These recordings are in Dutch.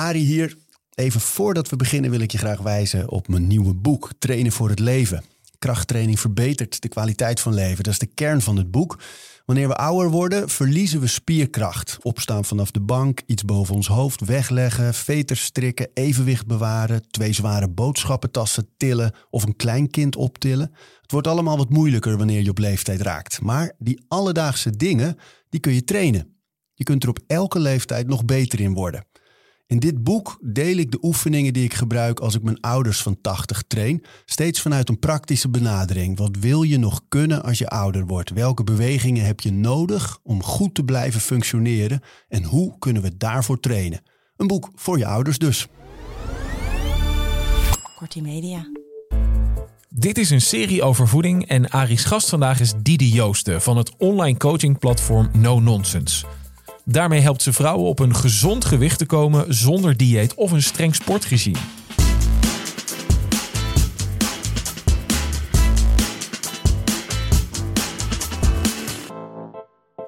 Ari hier. Even voordat we beginnen wil ik je graag wijzen op mijn nieuwe boek Trainen voor het leven. Krachttraining verbetert de kwaliteit van leven. Dat is de kern van het boek. Wanneer we ouder worden, verliezen we spierkracht. Opstaan vanaf de bank, iets boven ons hoofd wegleggen, veters strikken, evenwicht bewaren, twee zware boodschappentassen tillen of een klein kind optillen. Het wordt allemaal wat moeilijker wanneer je op leeftijd raakt. Maar die alledaagse dingen, die kun je trainen. Je kunt er op elke leeftijd nog beter in worden. In dit boek deel ik de oefeningen die ik gebruik als ik mijn ouders van 80 train, steeds vanuit een praktische benadering. Wat wil je nog kunnen als je ouder wordt? Welke bewegingen heb je nodig om goed te blijven functioneren en hoe kunnen we daarvoor trainen? Een boek voor je ouders dus. Kortie Media. Dit is een serie over voeding en Ari's gast vandaag is Didi Joosten van het online coachingplatform No Nonsense. Daarmee helpt ze vrouwen op een gezond gewicht te komen zonder dieet of een streng sportregime.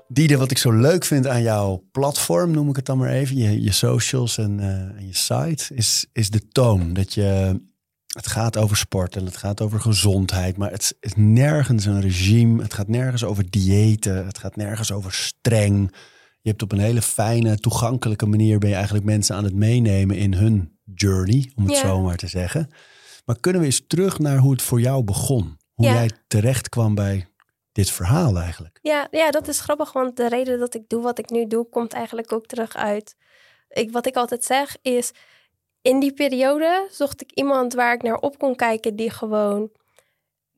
Diede, wat ik zo leuk vind aan jouw platform, noem ik het dan maar even, je, je socials en, uh, en je site, is, is de toon. Dat je, het gaat over sport en het gaat over gezondheid, maar het is nergens een regime. Het gaat nergens over diëten, het gaat nergens over streng. Je hebt op een hele fijne, toegankelijke manier ben je eigenlijk mensen aan het meenemen in hun journey, om het Ja. zo maar te zeggen. Maar kunnen we eens terug naar hoe het voor jou begon? Hoe Ja. jij terecht kwam bij dit verhaal eigenlijk? Ja, ja, dat is grappig, want de reden dat ik doe wat ik nu doe, komt eigenlijk ook terug uit. Ik, wat ik altijd zeg is, in die periode zocht ik iemand waar ik naar op kon kijken die gewoon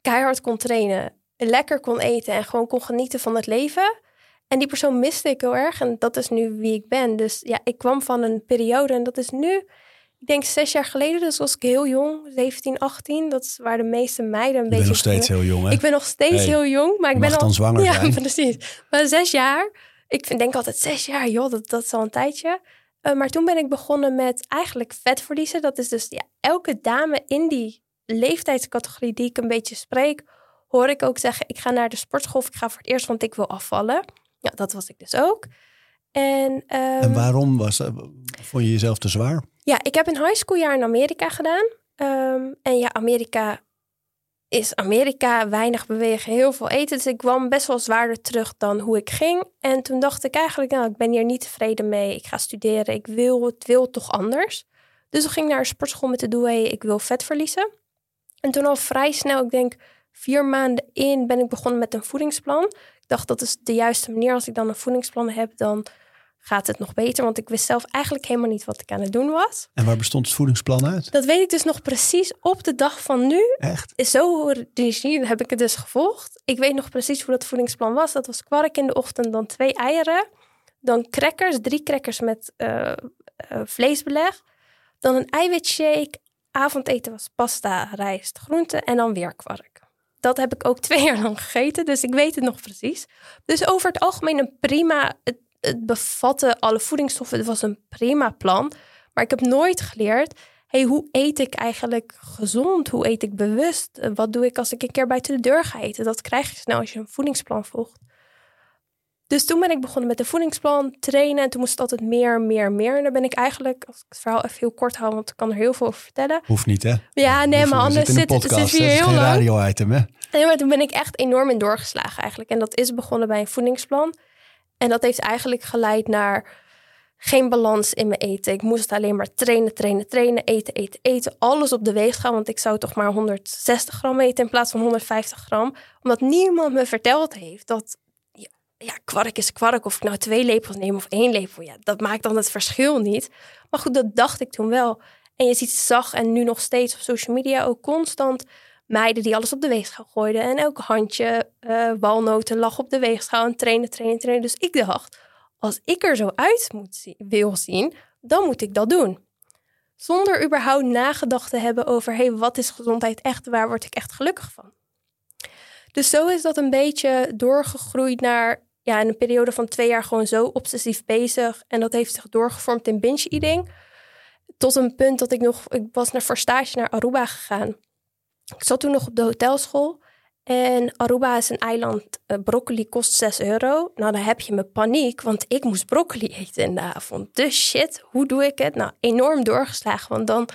keihard kon trainen, lekker kon eten en gewoon kon genieten van het leven. En die persoon miste ik heel erg en dat is nu wie ik ben. Dus ja, ik kwam van een periode en dat is nu, ik denk zes jaar geleden, dus was ik heel jong, 17, 18. Dat is waar de meeste meiden een Je beetje... bent nog steeds heel jong, hè? Ik ben nog steeds Hey, heel jong, maar ik ben al... dan zwanger ja, zijn. precies. Maar zes jaar, ik vind, denk altijd zes jaar, joh, dat, dat is al een tijdje. Eh, maar toen ben ik begonnen met eigenlijk vet verliezen. Dat is dus ja, elke dame in die leeftijdscategorie die ik een beetje spreek, hoor ik ook zeggen, ik ga naar de sportschool of ik ga voor het eerst, want ik wil afvallen. Ja, dat was ik dus ook. En, ehm, En waarom was dat? Vond je jezelf te zwaar? ja, ik heb een high school jaar in Amerika gedaan. Ehm, en ja, Amerika is Amerika, weinig bewegen, heel veel eten. Dus ik kwam best wel zwaarder terug dan hoe ik ging. En toen dacht ik eigenlijk, nou, ik ben hier niet tevreden mee. Ik ga studeren, ik wil het wil toch anders. Dus ik ging naar een sportschool met de hey, ik wil vet verliezen. En toen al vrij snel, ik denk vier maanden in, ben ik begonnen met een voedingsplan. Ik dacht, dat is de juiste manier. Als ik dan een voedingsplan heb, dan gaat het nog beter. Want ik wist zelf eigenlijk helemaal niet wat ik aan het doen was. En waar bestond het voedingsplan uit? Dat weet ik dus nog precies op de dag van nu. Echt? Zo rigide heb ik het dus gevolgd. Ik weet nog precies hoe dat voedingsplan was. Dat was kwark in de ochtend, dan twee eieren. Dan crackers, drie crackers met eh, eh, vleesbeleg. Dan een eiwitshake. Avondeten was pasta, rijst, groenten en dan weer kwark. Dat heb ik ook twee jaar lang gegeten, dus ik weet het nog precies. Dus over het algemeen een prima... Het, het bevatte alle voedingsstoffen. Het was een prima plan. Maar ik heb nooit geleerd hey, hoe eet ik eigenlijk gezond? Hoe eet ik bewust? Wat doe ik als ik een keer buiten de deur ga eten? Dat krijg je snel als je een voedingsplan volgt. Dus toen ben ik begonnen met een voedingsplan, trainen. En toen moest het altijd meer, meer, meer. En daar ben ik eigenlijk, als ik het verhaal even heel kort hou, want ik kan er heel veel over vertellen. Hoeft niet, hè? Ja, nee, Hoeft maar anders zit, zit hier Het is heel lang. radio-item, hè? Nee, maar toen ben ik echt enorm in doorgeslagen eigenlijk. En dat is begonnen bij een voedingsplan. En dat heeft eigenlijk geleid naar geen balans in mijn eten. Ik moest alleen maar trainen, trainen, trainen, eten, eten, eten. Alles op de weegschaal, want ik zou toch maar 160 gram eten in plaats van 150 gram. Omdat niemand me verteld heeft dat ja, kwark is kwark. Of ik nou twee lepels neem of één lepel. Ja, dat maakt dan het verschil niet. Maar goed, dat dacht ik toen wel. En je ziet zag en nu nog steeds op social media ook constant meiden die alles op de weegschaal gooiden. En elk handje eh, walnoten lag op de weegschaal en trainen, trainen, trainen. Dus ik dacht, als ik er zo uit moet zien, wil zien, dan moet ik dat doen. Zonder überhaupt nagedacht te hebben over, hey, wat is gezondheid echt? Waar word ik echt gelukkig van? Dus zo is dat een beetje doorgegroeid naar, ja, in een periode van twee jaar gewoon zo obsessief bezig. En dat heeft zich doorgevormd in binge eating. Tot een punt dat ik nog, ik was naar voor stage naar Aruba gegaan. Ik zat toen nog op de hotelschool. En Aruba is een eiland. Uh, broccoli kost 6 euro. Nou, dan heb je me paniek, want ik moest broccoli eten in de avond. Dus shit, hoe doe ik het? Nou, enorm doorgeslagen, want dan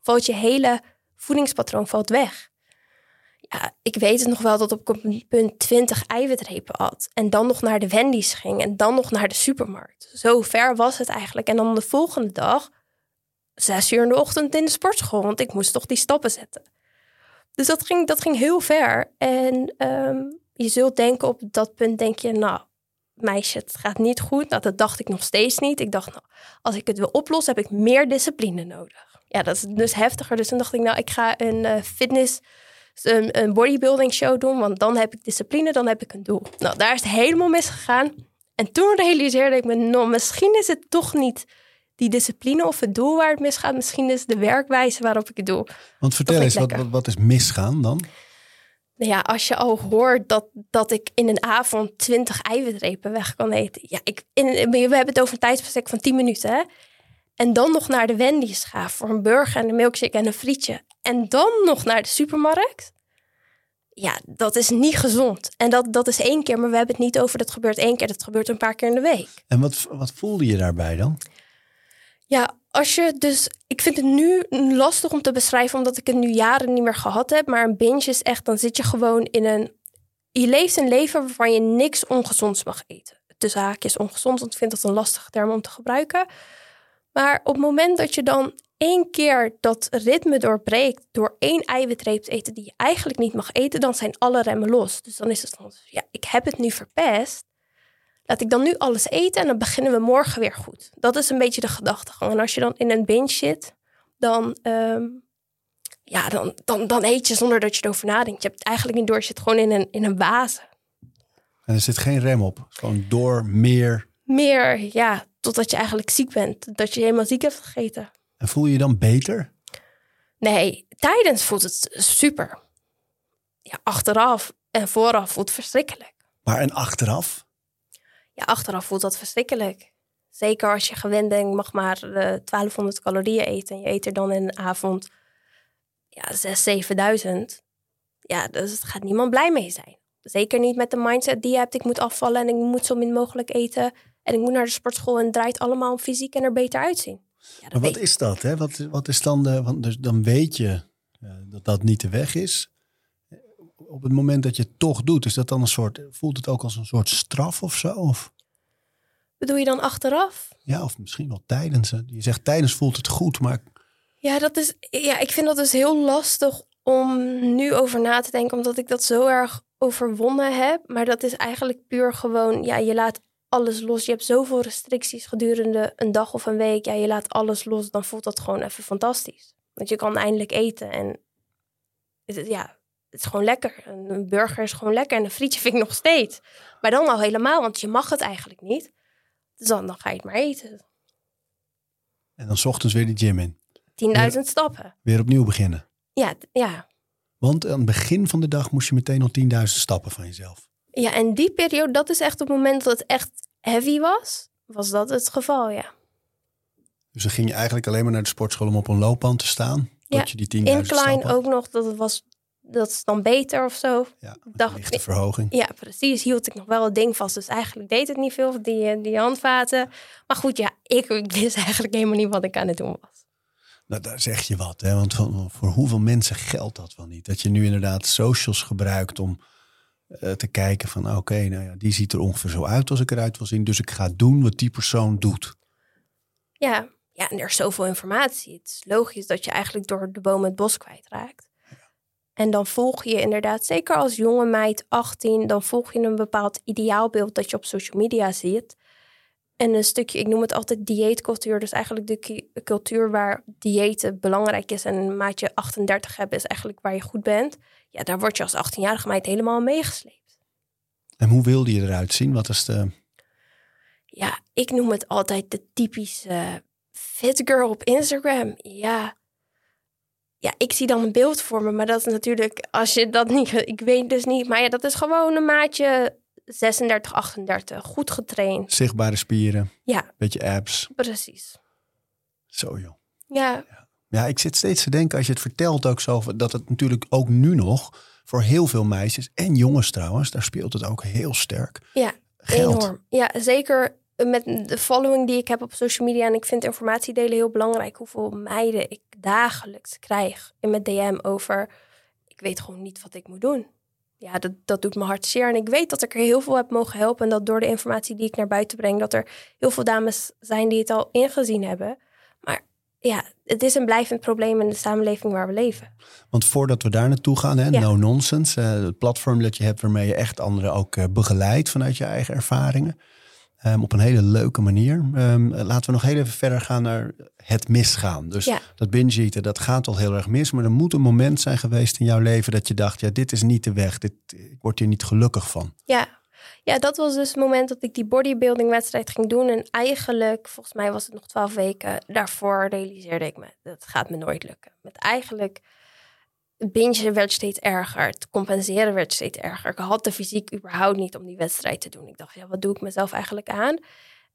valt je hele voedingspatroon valt weg. Ja, ik weet het nog wel dat op punt 20 eiwitrepen had. En dan nog naar de Wendy's ging en dan nog naar de supermarkt. Zo ver was het eigenlijk. En dan de volgende dag, zes uur in de ochtend in de sportschool, want ik moest toch die stappen zetten. Dus dat ging, dat ging heel ver. En ehm, je zult denken op dat punt, denk je, nou, meisje, het gaat niet goed. Nou, dat dacht ik nog steeds niet. Ik dacht, nou, als ik het wil oplossen, heb ik meer discipline nodig. Ja, dat is dus heftiger. Dus toen dacht ik, nou, ik ga een uh, fitness, een, een bodybuilding show doen. Want dan heb ik discipline, dan heb ik een doel. Nou, daar is het helemaal misgegaan. En toen realiseerde ik me, nou, misschien is het toch niet die discipline of het doel waar het misgaat. Misschien is de werkwijze waarop ik het doe. Want vertel eens, wat, wat, is misgaan dan? Nou ja, als je al hoort dat, dat ik in een avond 20 eiwitrepen weg kan eten. Ja, ik, in, we hebben het over een tijdsbestek van 10 minuten. Hè? En dan nog naar de Wendy's gaan voor een burger en een milkshake en een frietje. En dan nog naar de supermarkt. Ja, dat is niet gezond. En dat, dat is één keer, maar we hebben het niet over dat gebeurt één keer. Dat gebeurt een paar keer in de week. En wat, wat voelde je daarbij dan? Ja, als je dus. Ik vind het nu lastig om te beschrijven, omdat ik het nu jaren niet meer gehad heb. Maar een binge is echt, dan zit je gewoon in een. Je leeft een leven waarvan je niks ongezonds mag eten. Tussen haakjes ongezond, want ik vind dat een lastige term om te gebruiken. Maar op het moment dat je dan één keer dat ritme doorbreekt door één eiwitreep te eten die je eigenlijk niet mag eten, dan zijn alle remmen los. Dus dan is het van, ja, ik heb het nu verpest laat ik dan nu alles eten en dan beginnen we morgen weer goed. Dat is een beetje de gedachtegang. En als je dan in een binge zit, dan, ehm, ja, dan, dan, dan eet je zonder dat je erover nadenkt. Je hebt het eigenlijk niet door, je zit gewoon in een, in een wazen. En er zit geen rem op. Gewoon door meer. Meer, ja, totdat je eigenlijk ziek bent. Dat je helemaal ziek hebt gegeten. En voel je je dan beter? Nee, tijdens voelt het super. Ja, achteraf en vooraf voelt het verschrikkelijk. Maar en achteraf? ja, achteraf voelt dat verschrikkelijk. Zeker als je gewend bent, mag maar uh, eh, 1200 calorieën eten. En je eet er dan in een avond ja, 6, 7000. Ja, dus het gaat niemand blij mee zijn. Zeker niet met de mindset die je hebt. Ik moet afvallen en ik moet zo min mogelijk eten. En ik moet naar de sportschool en het draait allemaal om fysiek en er beter uitzien. Ja, maar wat is dat? Hè? Wat, wat is dan de. Want dus dan weet je uh, dat dat niet de weg is. Op het moment dat je het toch doet, is dat dan een soort. Voelt het ook als een soort straf of zo? Of? Bedoel je dan achteraf? Ja, of misschien wel tijdens. Je zegt tijdens voelt het goed, maar. Ja, dat is, ja, ik vind dat dus heel lastig om nu over na te denken, omdat ik dat zo erg overwonnen heb. Maar dat is eigenlijk puur gewoon, ja, je laat alles los. Je hebt zoveel restricties gedurende een dag of een week. Ja, je laat alles los, dan voelt dat gewoon even fantastisch. Want je kan eindelijk eten en ja, het is gewoon lekker. Een burger is gewoon lekker en een frietje vind ik nog steeds. Maar dan al helemaal, want je mag het eigenlijk niet. Dus dan, dan ga je het maar eten. En dan s ochtends weer de gym in. 10.000 stappen. Weer opnieuw beginnen. Ja, ja. Want aan het begin van de dag moest je meteen nog 10.000 stappen van jezelf. Ja, en die periode, dat is echt het moment dat het echt heavy was, was dat het geval, ja. Dus dan ging je eigenlijk alleen maar naar de sportschool om op een loopband te staan? Ja, je die 10.000 incline ook nog, dat was dat is dan beter of zo. Ja, dacht, verhoging. Ja, precies. Hield ik nog wel het ding vast. Dus eigenlijk deed het niet veel, die, die handvaten. Maar goed, ja, ik, wist eigenlijk helemaal niet wat ik aan het doen was. Nou, daar zeg je wat. Hè? Want voor hoeveel mensen geldt dat wel niet? Dat je nu inderdaad socials gebruikt om te kijken van... oké, nou ja, die ziet er ongeveer zo uit als ik eruit wil zien. Dus ik ga doen wat die persoon doet. Ja, ja en er is zoveel informatie. Het is logisch dat je eigenlijk door de boom het bos kwijtraakt. En dan volg je inderdaad, zeker als jonge meid 18, dan volg je een bepaald ideaalbeeld dat je op social media ziet. En een stukje, ik noem het altijd dieetcultuur. Dus eigenlijk de cultuur waar diëten belangrijk is en een maatje 38 hebben is eigenlijk waar je goed bent. Ja, daar word je als 18-jarige meid helemaal meegesleept. En hoe wilde je eruit zien? Wat is de... Ja, ik noem het altijd de typische fit girl op Instagram. Ja. Ja, ik zie dan een beeld voor me, maar dat is natuurlijk, als je dat niet, ik weet dus niet, maar ja, dat is gewoon een maatje 36, 38, goed getraind. Zichtbare spieren, Ja, beetje abs. precies. Zo joh. Ja, Ja, ik zit steeds te denken als je het vertelt ook zo, dat het natuurlijk ook nu nog voor heel veel meisjes en jongens trouwens, daar speelt het ook heel sterk. ja, Geld. enorm. Ja, zeker met de following die ik heb op social media. En ik vind informatie delen heel belangrijk. Hoeveel meiden ik dagelijks krijg in mijn DM over... Ik weet gewoon niet wat ik moet doen. Ja, dat, dat doet me hart zeer. En ik weet dat ik er heel veel heb mogen helpen. En dat door de informatie die ik naar buiten breng... dat er heel veel dames zijn die het al ingezien hebben. Maar ja, het is een blijvend probleem in de samenleving waar we leven. Want voordat we daar naartoe gaan, hè, Ja. No Nonsense, eh, het platform dat je hebt waarmee je echt anderen ook eh, begeleidt vanuit je eigen ervaringen. Ehm, op een hele leuke manier. Ehm, laten we nog heel even verder gaan naar het misgaan. Dus Ja. dat binge eten, dat gaat al heel erg mis. Maar er moet een moment zijn geweest in jouw leven dat je dacht, ja, dit is niet de weg. Dit, ik word hier niet gelukkig van. Ja. ja, dat was dus het moment dat ik die bodybuilding wedstrijd ging doen. En eigenlijk, volgens mij was het nog twaalf weken daarvoor, realiseerde ik me, dat gaat me nooit lukken. Met eigenlijk, bingen werd steeds erger. Het compenseren werd steeds erger. Ik had de fysiek überhaupt niet om die wedstrijd te doen. Ik dacht, ja, wat doe ik mezelf eigenlijk aan?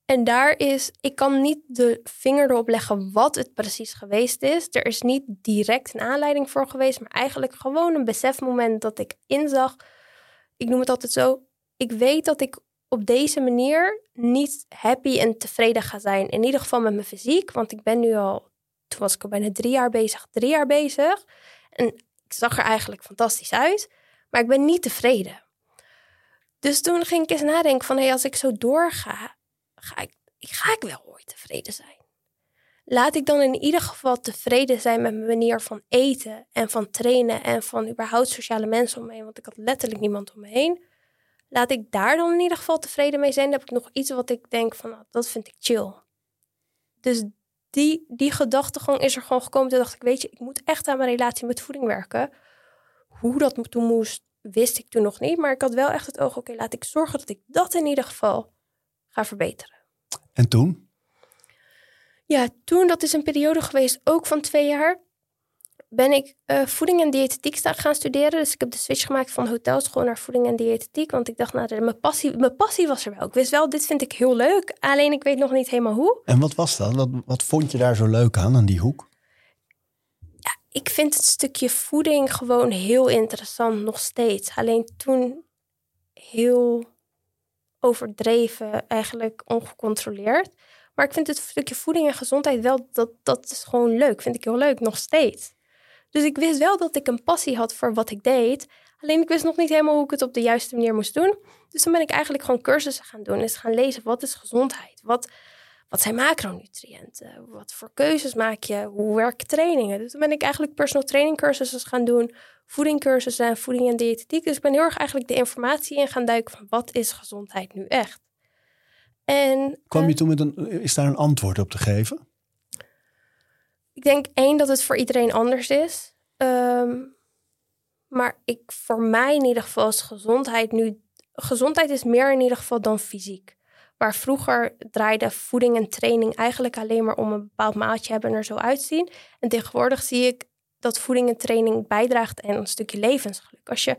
En daar is, ik kan niet de vinger erop leggen wat het precies geweest is. Er is niet direct een aanleiding voor geweest, maar eigenlijk gewoon een besefmoment dat ik inzag. Ik noem het altijd zo. Ik weet dat ik op deze manier niet happy en tevreden ga zijn. In ieder geval met mijn fysiek, want ik ben nu al, toen was ik al bijna drie jaar bezig, drie jaar bezig. En ik zag er eigenlijk fantastisch uit, maar ik ben niet tevreden. Dus toen ging ik eens nadenken van, hey, als ik zo doorga, ga ik, ga ik wel ooit tevreden zijn? Laat ik dan in ieder geval tevreden zijn met mijn manier van eten en van trainen en van überhaupt sociale mensen om me heen, want ik had letterlijk niemand om me heen. Laat ik daar dan in ieder geval tevreden mee zijn. Dan heb ik nog iets wat ik denk van, nou, dat vind ik chill. Dus die, die gedachtegang is er gewoon gekomen. Toen dacht ik, weet je, ik moet echt aan mijn relatie met voeding werken. Hoe dat toen moest, wist ik toen nog niet. Maar ik had wel echt het oog, oké, laat ik zorgen dat ik dat in ieder geval ga verbeteren. En toen? Ja, toen, dat is een periode geweest, ook van twee jaar, ben ik eh, voeding en diëtetiek sta- gaan studeren. Dus ik heb de switch gemaakt van hotelschool naar voeding en diëtetiek. Want ik dacht, nou, mijn passie, mijn passie was er wel. Ik wist wel, dit vind ik heel leuk. Alleen ik weet nog niet helemaal hoe. En wat was dat? Wat, wat vond je daar zo leuk aan, aan die hoek? Ik vind het stukje voeding gewoon heel interessant, nog steeds. Alleen toen heel overdreven, eigenlijk ongecontroleerd. Maar ik vind het stukje voeding en gezondheid wel, dat, dat is gewoon leuk. Vind ik heel leuk, nog steeds. Dus ik wist wel dat ik een passie had voor wat ik deed. Alleen ik wist nog niet helemaal hoe ik het op de juiste manier moest doen. Dus toen ben ik eigenlijk gewoon cursussen gaan doen. Eens gaan lezen, wat is gezondheid? Wat, wat zijn macronutriënten? Wat voor keuzes maak je? Hoe werken trainingen? Dus toen ben ik eigenlijk personal training cursussen gaan doen. Voedingcursussen en voeding en diëtetiek. Dus ik ben heel erg eigenlijk de informatie in gaan duiken van wat is gezondheid nu echt? En Kwam eh, je toen met een, is daar een antwoord op te geven? Ik denk één dat het voor iedereen anders is. Ehm, maar ik, voor mij in ieder geval is gezondheid nu... Gezondheid is meer in ieder geval dan fysiek. Waar vroeger draaide voeding en training eigenlijk alleen maar om een bepaald maatje hebben en er zo uitzien. En tegenwoordig zie ik dat voeding en training bijdraagt aan een stukje levensgeluk. Als je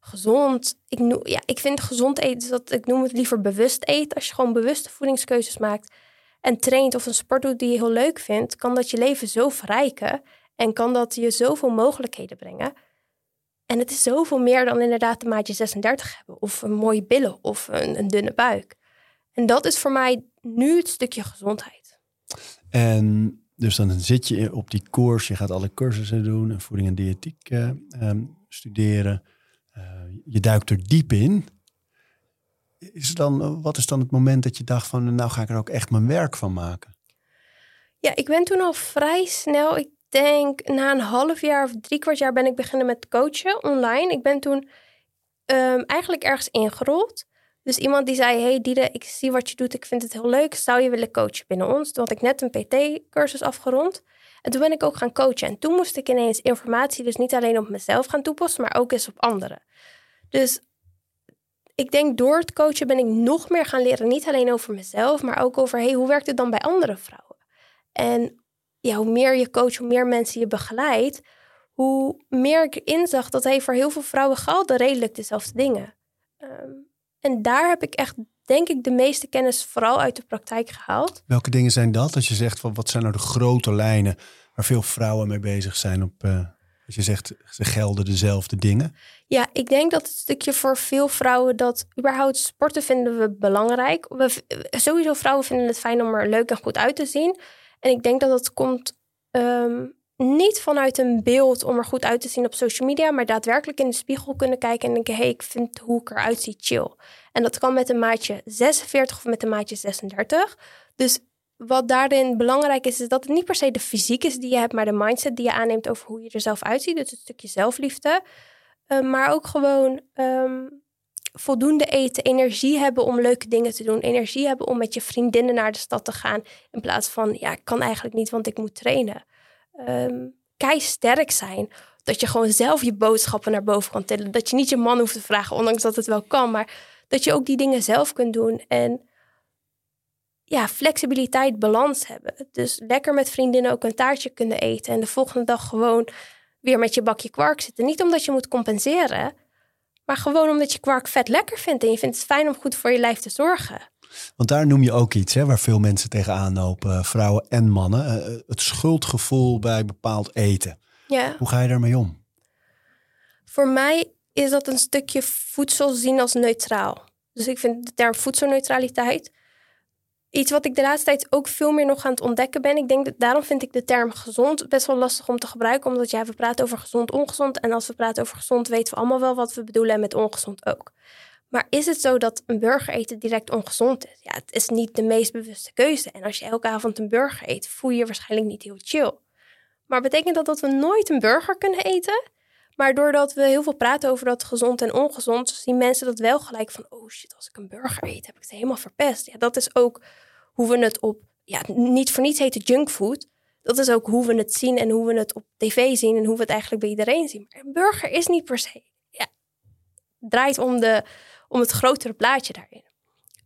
gezond, ik, noem, ja, ik vind gezond eten, dat, ik noem het liever bewust eten. Als je gewoon bewuste voedingskeuzes maakt en traint of een sport doet die je heel leuk vindt, kan dat je leven zo verrijken en kan dat je zoveel mogelijkheden brengen. En het is zoveel meer dan inderdaad de maatje 36 hebben of een mooie billen of een, een dunne buik. En dat is voor mij nu het stukje gezondheid. En dus dan zit je op die koers, je gaat alle cursussen doen en voeding en diëtiek eh, ehm, studeren. Eh, je duikt er diep in. Is dan, wat is dan het moment dat je dacht van, nou ga ik er ook echt mijn werk van maken? Ja, ik ben toen al vrij snel, ik denk na een half jaar of drie kwart jaar ben ik beginnen met coachen online. Ik ben toen ehm, eigenlijk ergens ingerold. Dus iemand die zei, hey Diede, ik zie wat je doet, ik vind het heel leuk. Zou je willen coachen binnen ons? Toen had ik net een PT-cursus afgerond. En toen ben ik ook gaan coachen. En toen moest ik ineens informatie dus niet alleen op mezelf gaan toepassen, maar ook eens op anderen. Dus ik denk door het coachen ben ik nog meer gaan leren. Niet alleen over mezelf, maar ook over, hey, hoe werkt het dan bij andere vrouwen? En ja, hoe meer je coach, hoe meer mensen je begeleidt, hoe meer ik inzag dat hij voor heel veel vrouwen gelden redelijk dezelfde dingen. Ehm, en daar heb ik echt, denk ik, de meeste kennis vooral uit de praktijk gehaald. Welke dingen zijn dat? Als je zegt van wat zijn nou de grote lijnen waar veel vrouwen mee bezig zijn op. Uh, je zegt ze gelden dezelfde dingen. Ja, ik denk dat het stukje voor veel vrouwen dat überhaupt sporten vinden we belangrijk. We, sowieso vrouwen vinden het fijn om er leuk en goed uit te zien. En ik denk dat dat komt ehm, niet vanuit een beeld om er goed uit te zien op social media, maar daadwerkelijk in de spiegel kunnen kijken en denken: hey, ik vind hoe ik eruit zie chill. En dat kan met een maatje 46 of met een maatje 36. Dus wat daarin belangrijk is, is dat het niet per se de fysiek is die je hebt, maar de mindset die je aanneemt over hoe je er zelf uitziet. Dus een stukje zelfliefde. Ehm, maar ook gewoon ehm, voldoende eten, energie hebben om leuke dingen te doen, energie hebben om met je vriendinnen naar de stad te gaan, in plaats van, ja, ik kan eigenlijk niet, want ik moet trainen. Um, kei sterk zijn. Dat je gewoon zelf je boodschappen naar boven kan tillen. Dat je niet je man hoeft te vragen, ondanks dat het wel kan. Maar dat je ook die dingen zelf kunt doen. En ja, flexibiliteit, balans hebben. Dus lekker met vriendinnen ook een taartje kunnen eten. En de volgende dag gewoon weer met je bakje kwark zitten. Niet omdat je moet compenseren. Maar gewoon omdat je kwark vet lekker vindt. En je vindt het fijn om goed voor je lijf te zorgen. Want daar noem je ook iets hè, waar veel mensen tegenaan lopen, vrouwen en mannen. Eh, eh, het schuldgevoel bij bepaald eten. Ja. Hoe ga je daarmee om? Voor mij is dat een stukje voedsel zien als neutraal. Dus ik vind de term voedselneutraliteit iets wat ik de laatste tijd ook veel meer nog aan het ontdekken ben. Ik denk dat daarom vind ik de term gezond best wel lastig om te gebruiken. Omdat we praten over gezond, ongezond. En als we praten over gezond, weten we allemaal wel wat we bedoelen en met ongezond ook. Maar is het zo dat een burger eten direct ongezond is? Ja, het is niet de meest bewuste keuze. En als je elke avond een burger eet, voel je je waarschijnlijk niet heel chill. Maar betekent dat dat we nooit een burger kunnen eten? Maar doordat we heel veel praten over dat gezond en ongezond, zien mensen dat wel gelijk van: oh shit, als ik een burger eet, heb ik het helemaal verpest. Ja, dat is ook hoe we het op, ja, niet voor niets heet het junkfood. Dat is ook hoe we het zien en hoe we het op tv zien en hoe we het eigenlijk bij iedereen zien. Maar een burger is niet per se. Ja, draait om de, om het grotere plaatje daarin.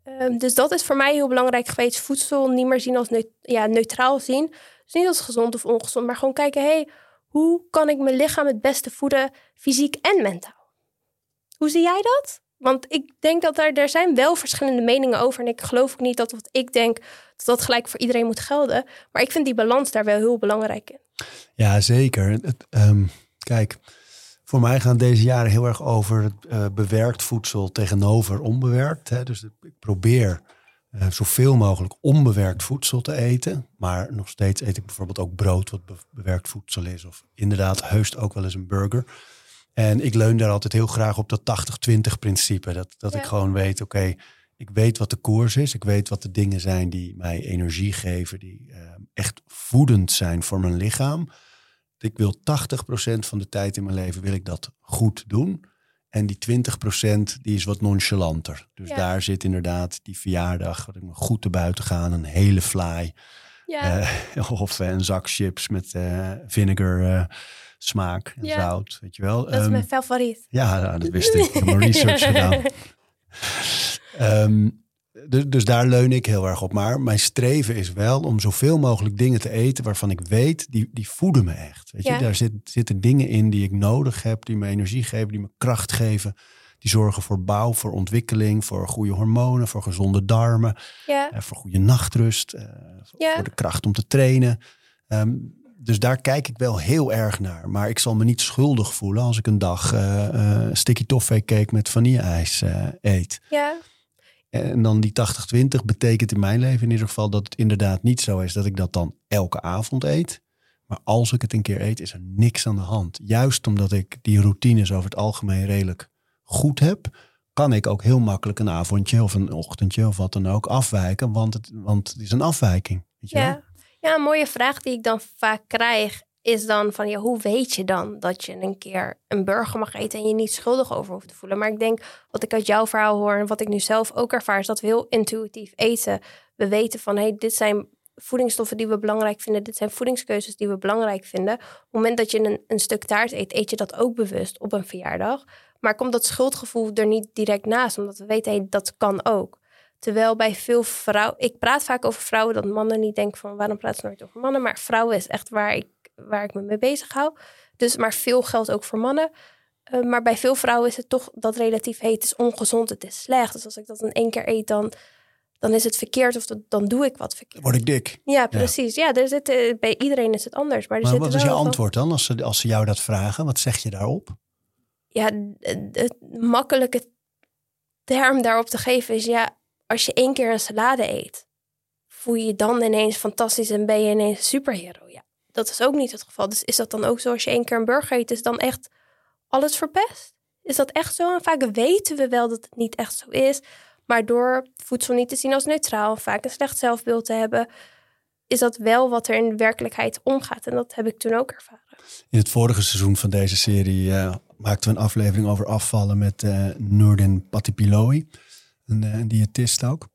Ehm, dus dat is voor mij heel belangrijk geweest. Voedsel niet meer zien als ja, neutraal zien. Dus niet als gezond of ongezond, maar gewoon kijken: hey, hoe kan ik mijn lichaam het beste voeden, fysiek en mentaal? Hoe zie jij dat? Want ik denk dat er, er zijn wel verschillende meningen over. En ik geloof ook niet dat wat ik denk, dat dat gelijk voor iedereen moet gelden. Maar ik vind die balans daar wel heel belangrijk in. Ja, zeker. Het, um, kijk, voor mij gaan deze jaren heel erg over uh, bewerkt voedsel tegenover onbewerkt. Hè. Dus ik probeer uh, zoveel mogelijk onbewerkt voedsel te eten. Maar nog steeds eet ik bijvoorbeeld ook brood wat bewerkt voedsel is. Of inderdaad heust ook wel eens een burger. En ik leun daar altijd heel graag op dat 80-20 principe. Dat, dat ik gewoon weet, oké, ik weet wat de koers is. Ik weet wat de dingen zijn die mij energie geven. Die uh, echt voedend zijn voor mijn lichaam. Ik wil 80% van de tijd in mijn leven wil ik dat goed doen. En die 20% die is wat nonchalanter. Dus daar zit inderdaad die verjaardag, dat ik me goed te buiten gaan, een hele fly. Ja. Uh, of uh, een zak chips met uh, vinegar smaak en zout, weet je wel. Dat is mijn ehm, favoriet. Ja, nou, dat wist ik. Ik heb mijn research gedaan. Um, dus, dus daar leun ik heel erg op. Maar mijn streven is wel om zoveel mogelijk dingen te eten waarvan ik weet, die, die voeden me echt. Weet je? Daar zit, zitten dingen in die ik nodig heb, die me energie geven, die me kracht geven. Die zorgen voor bouw, voor ontwikkeling, voor goede hormonen, voor gezonde darmen, ja. uh, voor goede nachtrust, uh, voor de kracht om te trainen. Um, dus daar kijk ik wel heel erg naar. Maar ik zal me niet schuldig voelen als ik een dag uh, sticky toffee cake met vanille-ijs eet. Ja. En dan die 80-20 betekent in mijn leven in ieder geval dat het inderdaad niet zo is dat ik dat dan elke avond eet. Maar als ik het een keer eet, is er niks aan de hand. Juist omdat ik die routines over het algemeen redelijk goed heb, kan ik ook heel makkelijk een avondje of een ochtendje of wat dan ook afwijken. Want het, want het is een afwijking. Weet je ja. ja, een mooie vraag die ik dan vaak krijg is dan van ja, hoe weet je dan dat je een keer een burger mag eten en je niet schuldig over hoeft te voelen? Maar ik denk wat ik uit jouw verhaal hoor en wat ik nu zelf ook ervaar, is dat we heel intuïtief eten. We weten van hé, hey, dit zijn voedingsstoffen die we belangrijk vinden, dit zijn voedingskeuzes die we belangrijk vinden. Op het moment dat je een, een stuk taart eet, eet je dat ook bewust op een verjaardag. Maar komt dat schuldgevoel er niet direct naast, omdat we weten hey, dat kan ook. Terwijl bij veel vrouwen, ik praat vaak over vrouwen, dat mannen niet denken van waarom praat ze nooit over mannen. Maar vrouwen is echt waar ik, waar ik me mee bezig hou. Dus, maar veel geldt ook voor mannen. Uh, maar bij veel vrouwen is het toch dat relatief heet. Het is ongezond, het is slecht. Dus als ik dat in één keer eet, dan, dan is het verkeerd of dat, dan doe ik wat verkeerd. Word ik dik? Ja, precies. Ja, er zit, uh, bij iedereen is het anders. Maar, er wat is je antwoord dan als ze, als ze jou dat vragen? Wat zeg je daarop? Ja, het makkelijke term daarop te geven is ja, als je één keer een salade eet, voel je je dan ineens fantastisch en ben je ineens een superhero. Ja, dat is ook niet het geval. Dus is dat dan ook zo als je één keer een burger eet, is dan echt alles verpest? Is dat echt zo? En vaak weten we wel dat het niet echt zo is. Maar door voedsel niet te zien als neutraal, vaak een slecht zelfbeeld te hebben, is dat wel wat er in de werkelijkheid omgaat. En dat heb ik toen ook ervaren. In het vorige seizoen van deze serie uh, maakten we een aflevering over afvallen met uh, Noordin Patipiloi, een, uh, een diëtist ook.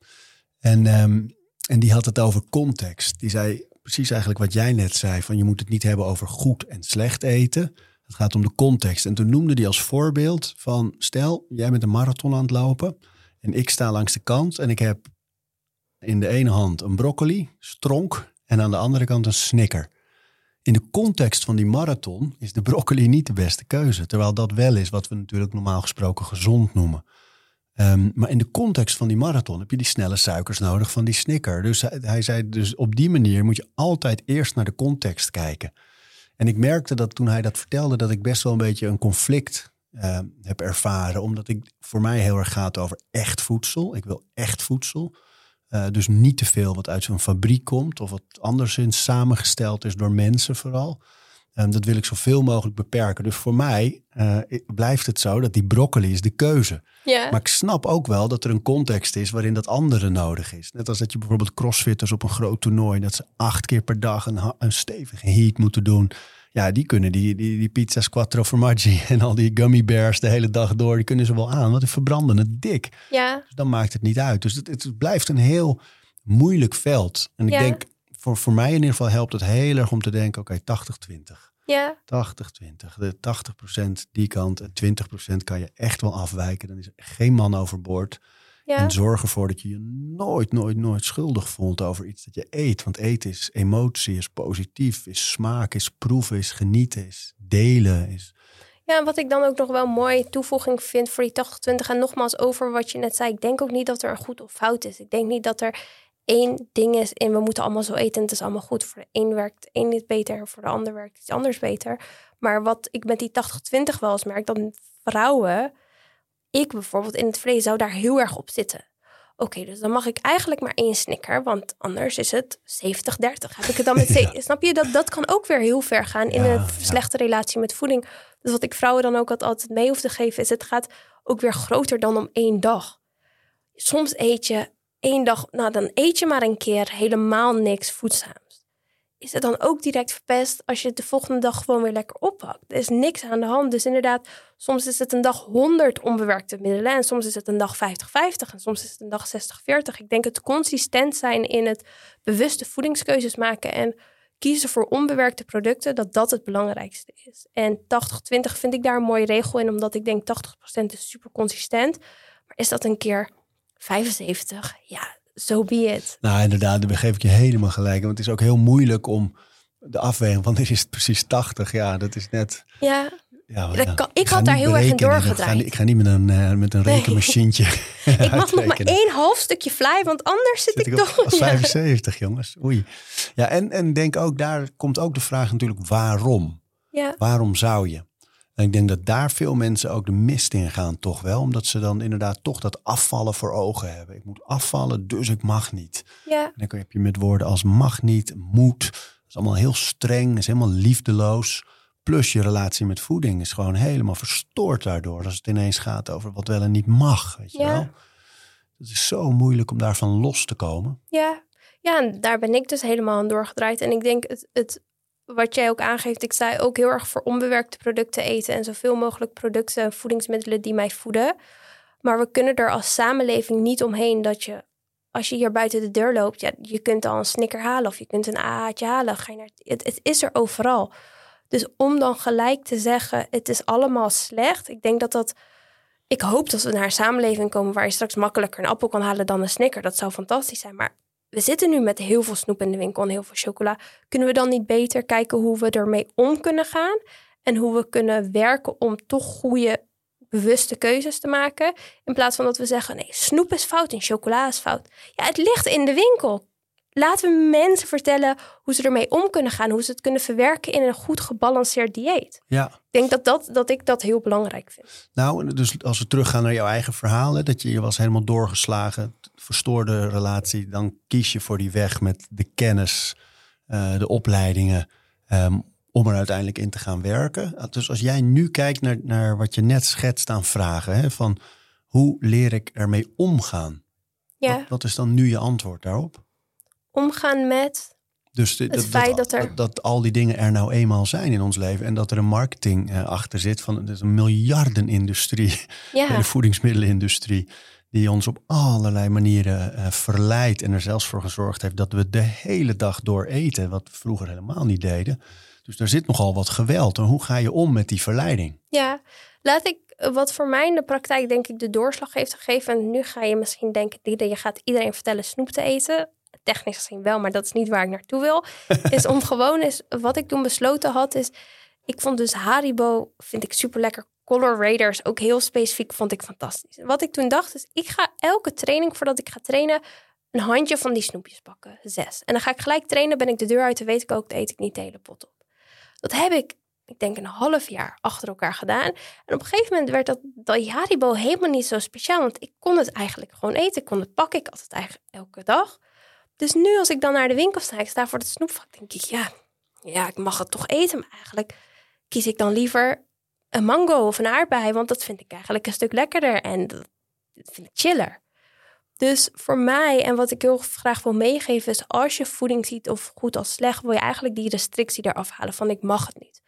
En, um, en die had het over context. Die zei precies eigenlijk wat jij net zei: van je moet het niet hebben over goed en slecht eten. Het gaat om de context. En toen noemde hij als voorbeeld van stel, jij bent een marathon aan het lopen en ik sta langs de kant en ik heb in de ene hand een broccoli, stronk en aan de andere kant een snicker. In de context van die marathon is de broccoli niet de beste keuze. Terwijl dat wel is wat we natuurlijk normaal gesproken gezond noemen. Um, maar in de context van die marathon heb je die snelle suikers nodig van die snicker. Dus hij, zei, dus op die manier moet je altijd eerst naar de context kijken. En ik merkte dat toen hij dat vertelde, dat ik best wel een beetje een conflict uh, heb ervaren. Omdat ik voor mij heel erg gaat over echt voedsel. Ik wil echt voedsel. Uh, dus niet te veel wat uit zo'n fabriek komt of wat anderszins samengesteld is door mensen vooral. Um, dat wil ik zoveel mogelijk beperken. Dus voor mij uh, blijft het zo dat die broccoli is de keuze. Ja. Maar ik snap ook wel dat er een context is waarin dat andere nodig is. Net als dat je bijvoorbeeld crossfitters op een groot toernooi... dat ze acht keer per dag een, een stevige heat moeten doen. Ja, die kunnen die, die, die pizza's quattro formaggi en al die gummy bears de hele dag door... die kunnen ze wel aan, want die verbranden het dik. Ja. Dus dan maakt het niet uit. Dus het, het blijft een heel moeilijk veld. En ik denk, voor, voor mij in ieder geval helpt het heel erg om te denken... oké, 80-20. Ja, 80-20. De 80% die kant en 20% kan je echt wel afwijken. Dan is er geen man overboord. ja. En zorg ervoor dat je je nooit, nooit, nooit schuldig voelt over iets dat je eet. Want eten is emotie, is positief, is smaak, is proeven, is genieten, is delen. Is... Ja, wat ik dan ook nog wel een mooie toevoeging vind voor die 80-20. En nogmaals over wat je net zei. Ik denk ook niet dat er een goed of fout is. Ik denk niet dat er één ding is en we moeten allemaal zo eten en het is allemaal goed. Voor de een werkt de een niet beter en voor de ander werkt iets anders beter. Maar wat ik met die 80-20 wel eens merk, dat vrouwen, ik bijvoorbeeld in het verleden zou daar heel erg op zitten. Oké, dus dan mag ik eigenlijk maar één snicker, want anders is het 70-30. Heb ik het dan met Ja. Snap je? Dat, dat kan ook weer heel ver gaan in Ja, een ja. slechte relatie met voeding. Dus wat ik vrouwen dan ook altijd mee hoef te geven, is het gaat ook weer groter dan om één dag. Soms eet je één dag, nou dan eet je maar een keer helemaal niks voedzaams. Is het dan ook direct verpest als je het de volgende dag gewoon weer lekker oppakt? Er is niks aan de hand. Dus inderdaad, soms is het een dag 100 onbewerkte middelen en soms is het een dag 50-50 en soms is het een dag 60-40. Ik denk het consistent zijn in het bewuste voedingskeuzes maken en kiezen voor onbewerkte producten, dat dat het belangrijkste is. En 80-20 vind ik daar een mooie regel in, omdat ik denk 80% is super consistent. Maar is dat een keer 75? Ja, so be it. Nou, inderdaad, daar geef ik je helemaal gelijk. Want het is ook heel moeilijk om de afweging, want dit is precies 80. Ja, dat is net... Ja, Ja, Dat ja. kan- ik had daar heel erg in doorgedraaid. Ik ga niet met een, eh, met een Nee. rekenmachientje ik mag nog maar één half stukje fly, want anders zit, Zit ik toch... als Ja. 75, jongens. Oei. Ja, en, en denk ook, daar komt ook de vraag natuurlijk waarom? Ja. Waarom zou je? En ik denk dat daar veel mensen ook de mist in gaan, toch wel. Omdat ze dan inderdaad toch dat afvallen voor ogen hebben. Ik moet afvallen, dus ik mag niet. ja, En dan heb je met woorden als mag niet, moet. Dat is allemaal heel streng, is helemaal liefdeloos. Plus je relatie met voeding is gewoon helemaal verstoord daardoor. Als het ineens gaat over wat wel en niet mag. Weet je Ja. wel? Het is zo moeilijk om daarvan los te komen. Ja, ja, en daar ben ik dus helemaal aan doorgedraaid. En ik denk het, het, wat jij ook aangeeft, ik zei ook heel erg voor onbewerkte producten eten en zoveel mogelijk producten en voedingsmiddelen die mij voeden. Maar we kunnen er als samenleving niet omheen dat je, als je hier buiten de deur loopt, ja, je kunt al een snicker halen of je kunt een AA'tje halen. Ga je naar, het, het is er overal. Dus om dan gelijk te zeggen, het is allemaal slecht. Ik denk dat dat ik hoop dat we naar een samenleving komen waar je straks makkelijker een appel kan halen dan een snicker. Dat zou fantastisch zijn. Maar we zitten nu met heel veel snoep in de winkel en heel veel chocola. Kunnen we dan niet beter kijken hoe we ermee om kunnen gaan? En hoe we kunnen werken om toch goede, bewuste keuzes te maken. In plaats van dat we zeggen: nee, snoep is fout en chocola is fout. Ja, het ligt in de winkel. Laten we mensen vertellen hoe ze ermee om kunnen gaan, hoe ze het kunnen verwerken in een goed gebalanceerd dieet. Ja, Ik denk dat, dat, dat ik dat heel belangrijk vind. nou, dus als we teruggaan naar jouw eigen verhaal, hè, dat je, je was helemaal doorgeslagen, verstoorde relatie, dan kies je voor die weg met de kennis, eh, de opleidingen, ehm, om er uiteindelijk in te gaan werken. Dus als jij nu kijkt naar, naar wat je net schetst aan vragen, hè, van hoe leer ik ermee omgaan? Ja, Wat, wat is dan nu je antwoord daarop? omgaan met. Dus de- dat, feit dat, dat er- dat, al die dingen er nou eenmaal zijn in ons leven en dat er een marketing eh, achter zit van het is een miljardenindustrie, Ja, de voedingsmiddelenindustrie, die ons op allerlei manieren eh, verleidt en er zelfs voor gezorgd heeft dat we de hele dag door eten, wat we vroeger helemaal niet deden. Dus daar zit nogal wat geweld. En hoe ga je om met die verleiding? ja. Laat ik eh, wat voor mij in de praktijk denk ik de doorslag heeft gegeven. En nu ga je misschien denken, je gaat iedereen vertellen snoep te eten. Technisch gezien wel, maar dat is niet waar ik naartoe wil. is om gewoon is, wat ik toen besloten had, is ik vond dus Haribo, vind ik super lekker. Color Raiders, ook heel specifiek, vond ik fantastisch. Wat ik toen dacht is, ik ga elke training voordat ik ga trainen, een handje van die snoepjes pakken. Zes. En dan ga ik gelijk trainen, ben ik de deur uit, dan weet ik ook, dan eet ik niet de hele pot op. Dat heb ik, ik denk een half jaar achter elkaar gedaan. En op een gegeven moment werd dat, dat Haribo helemaal niet zo speciaal. Want ik kon het eigenlijk gewoon eten. Ik kon het pakken. Ik had het eigenlijk elke dag. Dus nu als ik dan naar de winkel sta, ik sta voor het snoepvak, denk ik, ja, ja, ik mag het toch eten. Maar eigenlijk kies ik dan liever een mango of een aardbei. Want dat vind ik eigenlijk een stuk lekkerder. En dat vind ik chiller. Dus voor mij, en wat ik heel graag wil meegeven, is als je voeding ziet of goed als slecht, wil je eigenlijk die restrictie eraf halen van ik mag het niet.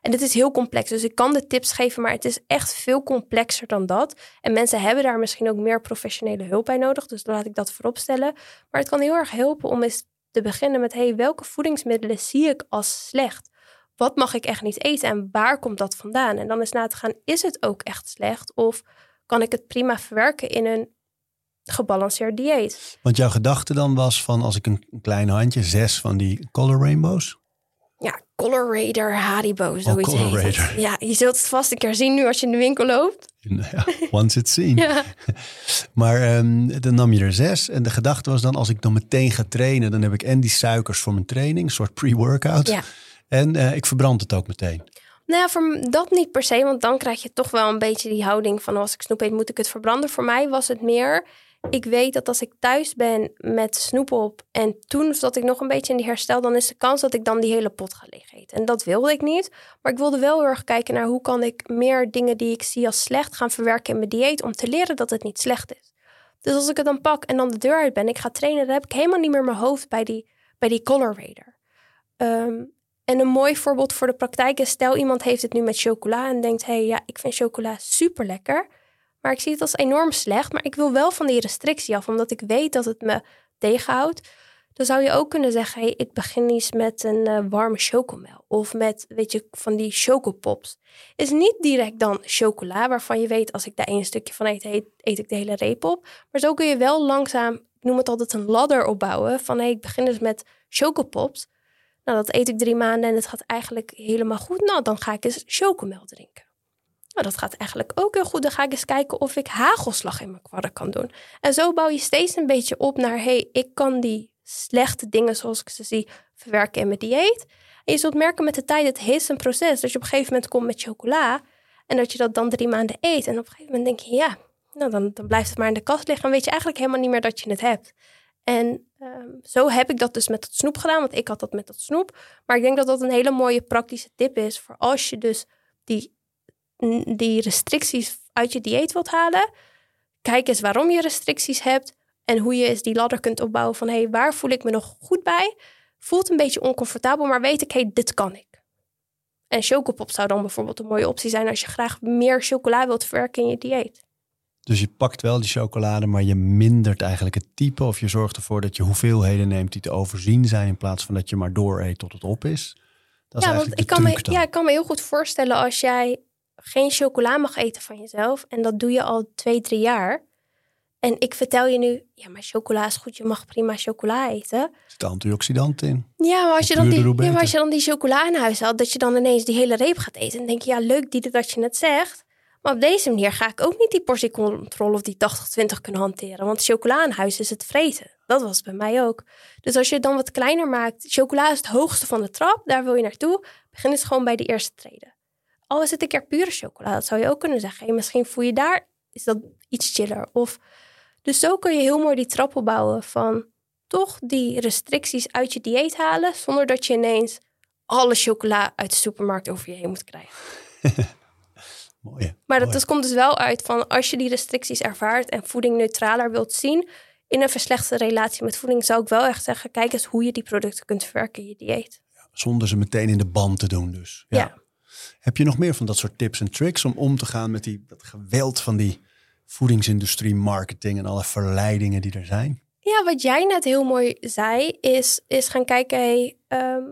En dit is heel complex, dus ik kan de tips geven, maar het is echt veel complexer dan dat. En mensen hebben daar misschien ook meer professionele hulp bij nodig, dus laat ik dat voorop stellen. Maar het kan heel erg helpen om eens te beginnen met, hey, welke voedingsmiddelen zie ik als slecht? Wat mag ik echt niet eten en waar komt dat vandaan? En dan is na te gaan, is het ook echt slecht? Of kan ik het prima verwerken in een gebalanceerd dieet? Want jouw gedachte dan was van als ik een, klein handje, zes van die color rainbows. Ja, Color Raider Haribo, zoiets Color heet het. Raider. Ja, je zult het vast een keer zien nu als je in de winkel loopt. Ja, once it's seen. Ja. Maar ehm, dan nam je er zes. En de gedachte was dan, als ik dan meteen ga trainen, dan heb ik en die suikers voor mijn training, een soort pre-workout. Ja. En eh, ik verbrand het ook meteen. Nou ja, voor dat niet per se, want dan krijg je toch wel een beetje die houding van als ik snoep eet, moet ik het verbranden. Voor mij was het meer, ik weet dat als ik thuis ben met snoep op en toen zat ik nog een beetje in die herstel, dan is de kans dat ik dan die hele pot ga leeg eten. En dat wilde ik niet, maar ik wilde wel heel erg kijken naar hoe kan ik meer dingen die ik zie als slecht gaan verwerken in mijn dieet om te leren dat het niet slecht is. Dus als ik het dan pak en dan de deur uit ben, ik ga trainen, dan heb ik helemaal niet meer mijn hoofd bij die, bij die color raider. En een mooi voorbeeld voor de praktijk is, stel iemand heeft het nu met chocola en denkt, hé, hey, ja, ik vind chocola super lekker, maar ik zie het als enorm slecht, maar ik wil wel van die restrictie af, omdat ik weet dat het me tegenhoudt. Dan zou je ook kunnen zeggen, hey, ik begin eens met een eh, warme chocomel of met, weet je, van die chocopops. Is niet direct dan chocola, waarvan je weet, als ik daar één stukje van eet, eet, ik de hele reep op. Maar zo kun je wel langzaam, ik noem het altijd een ladder opbouwen, van hey, ik begin dus met chocopops. Nou, dat eet ik drie maanden en het gaat eigenlijk helemaal goed. Nou, dan ga ik eens chocomel drinken. Nou, dat gaat eigenlijk ook heel goed. Dan ga ik eens kijken of ik hagelslag in mijn kwarren kan doen. En zo bouw je steeds een beetje op naar... hey, ik kan die slechte dingen zoals ik ze zie verwerken in mijn dieet. En je zult merken met de tijd, het is een proces. Dat je op een gegeven moment komt met chocola... en dat je dat dan drie maanden eet. En op een gegeven moment denk je, ja, nou, dan, dan blijft het maar in de kast liggen... en weet je eigenlijk helemaal niet meer dat je het hebt. En ehm, zo heb ik dat dus met dat snoep gedaan, want ik had dat met dat snoep. Maar ik denk dat dat een hele mooie praktische tip is voor als je dus die, die restricties uit je dieet wilt halen. Kijk eens waarom je restricties hebt en hoe je eens die ladder kunt opbouwen van hé, hey, waar voel ik me nog goed bij? Voelt een beetje oncomfortabel, maar weet ik, hé, hey, dit kan ik. En chocopop zou dan bijvoorbeeld een mooie optie zijn als je graag meer chocola wilt verwerken in je dieet. Dus je pakt wel die chocolade, maar je mindert eigenlijk het type. Of je zorgt ervoor dat je hoeveelheden neemt die te overzien zijn. In plaats van dat je maar door eet tot het op is. Dat is ja, want ik kan, me, dan. ja, ik kan me heel goed voorstellen als jij geen chocola mag eten van jezelf. En dat doe je al twee, drie jaar. En ik vertel je nu, ja, maar chocola is goed. Je mag prima chocola eten. Er zitten antioxidanten in. Ja, maar als je, dan die, ja, maar als je dan die chocola in huis had, dat je dan ineens die hele reep gaat eten. Dan denk je, ja, leuk die dat je het zegt. Maar op deze manier ga ik ook niet die portiecontrole of die 80-20 kunnen hanteren. Want chocola in huis is het vreten. Dat was bij mij ook. Dus als je het dan wat kleiner maakt, chocola is het hoogste van de trap, daar wil je naartoe. Begin eens gewoon bij de eerste treden. Al is het een keer pure chocola, dat zou je ook kunnen zeggen. Misschien voel je daar, is dat iets chiller. Of, dus zo kun je heel mooi die trap opbouwen van toch die restricties uit je dieet halen, zonder dat je ineens alle chocola uit de supermarkt over je heen moet krijgen. Mooi. Maar dat dus komt dus wel uit van als je die restricties ervaart en voeding neutraler wilt zien in een verslechterde relatie met voeding, zou ik wel echt zeggen: kijk eens hoe je die producten kunt verwerken in je dieet. Zonder ze meteen in de band te doen dus. Ja. Ja. Heb je nog meer van dat soort tips en tricks om om te gaan met die, dat geweld van die voedingsindustrie, marketing en alle verleidingen die er zijn? Ja, wat jij net heel mooi zei, is, is gaan kijken, hey, ehm,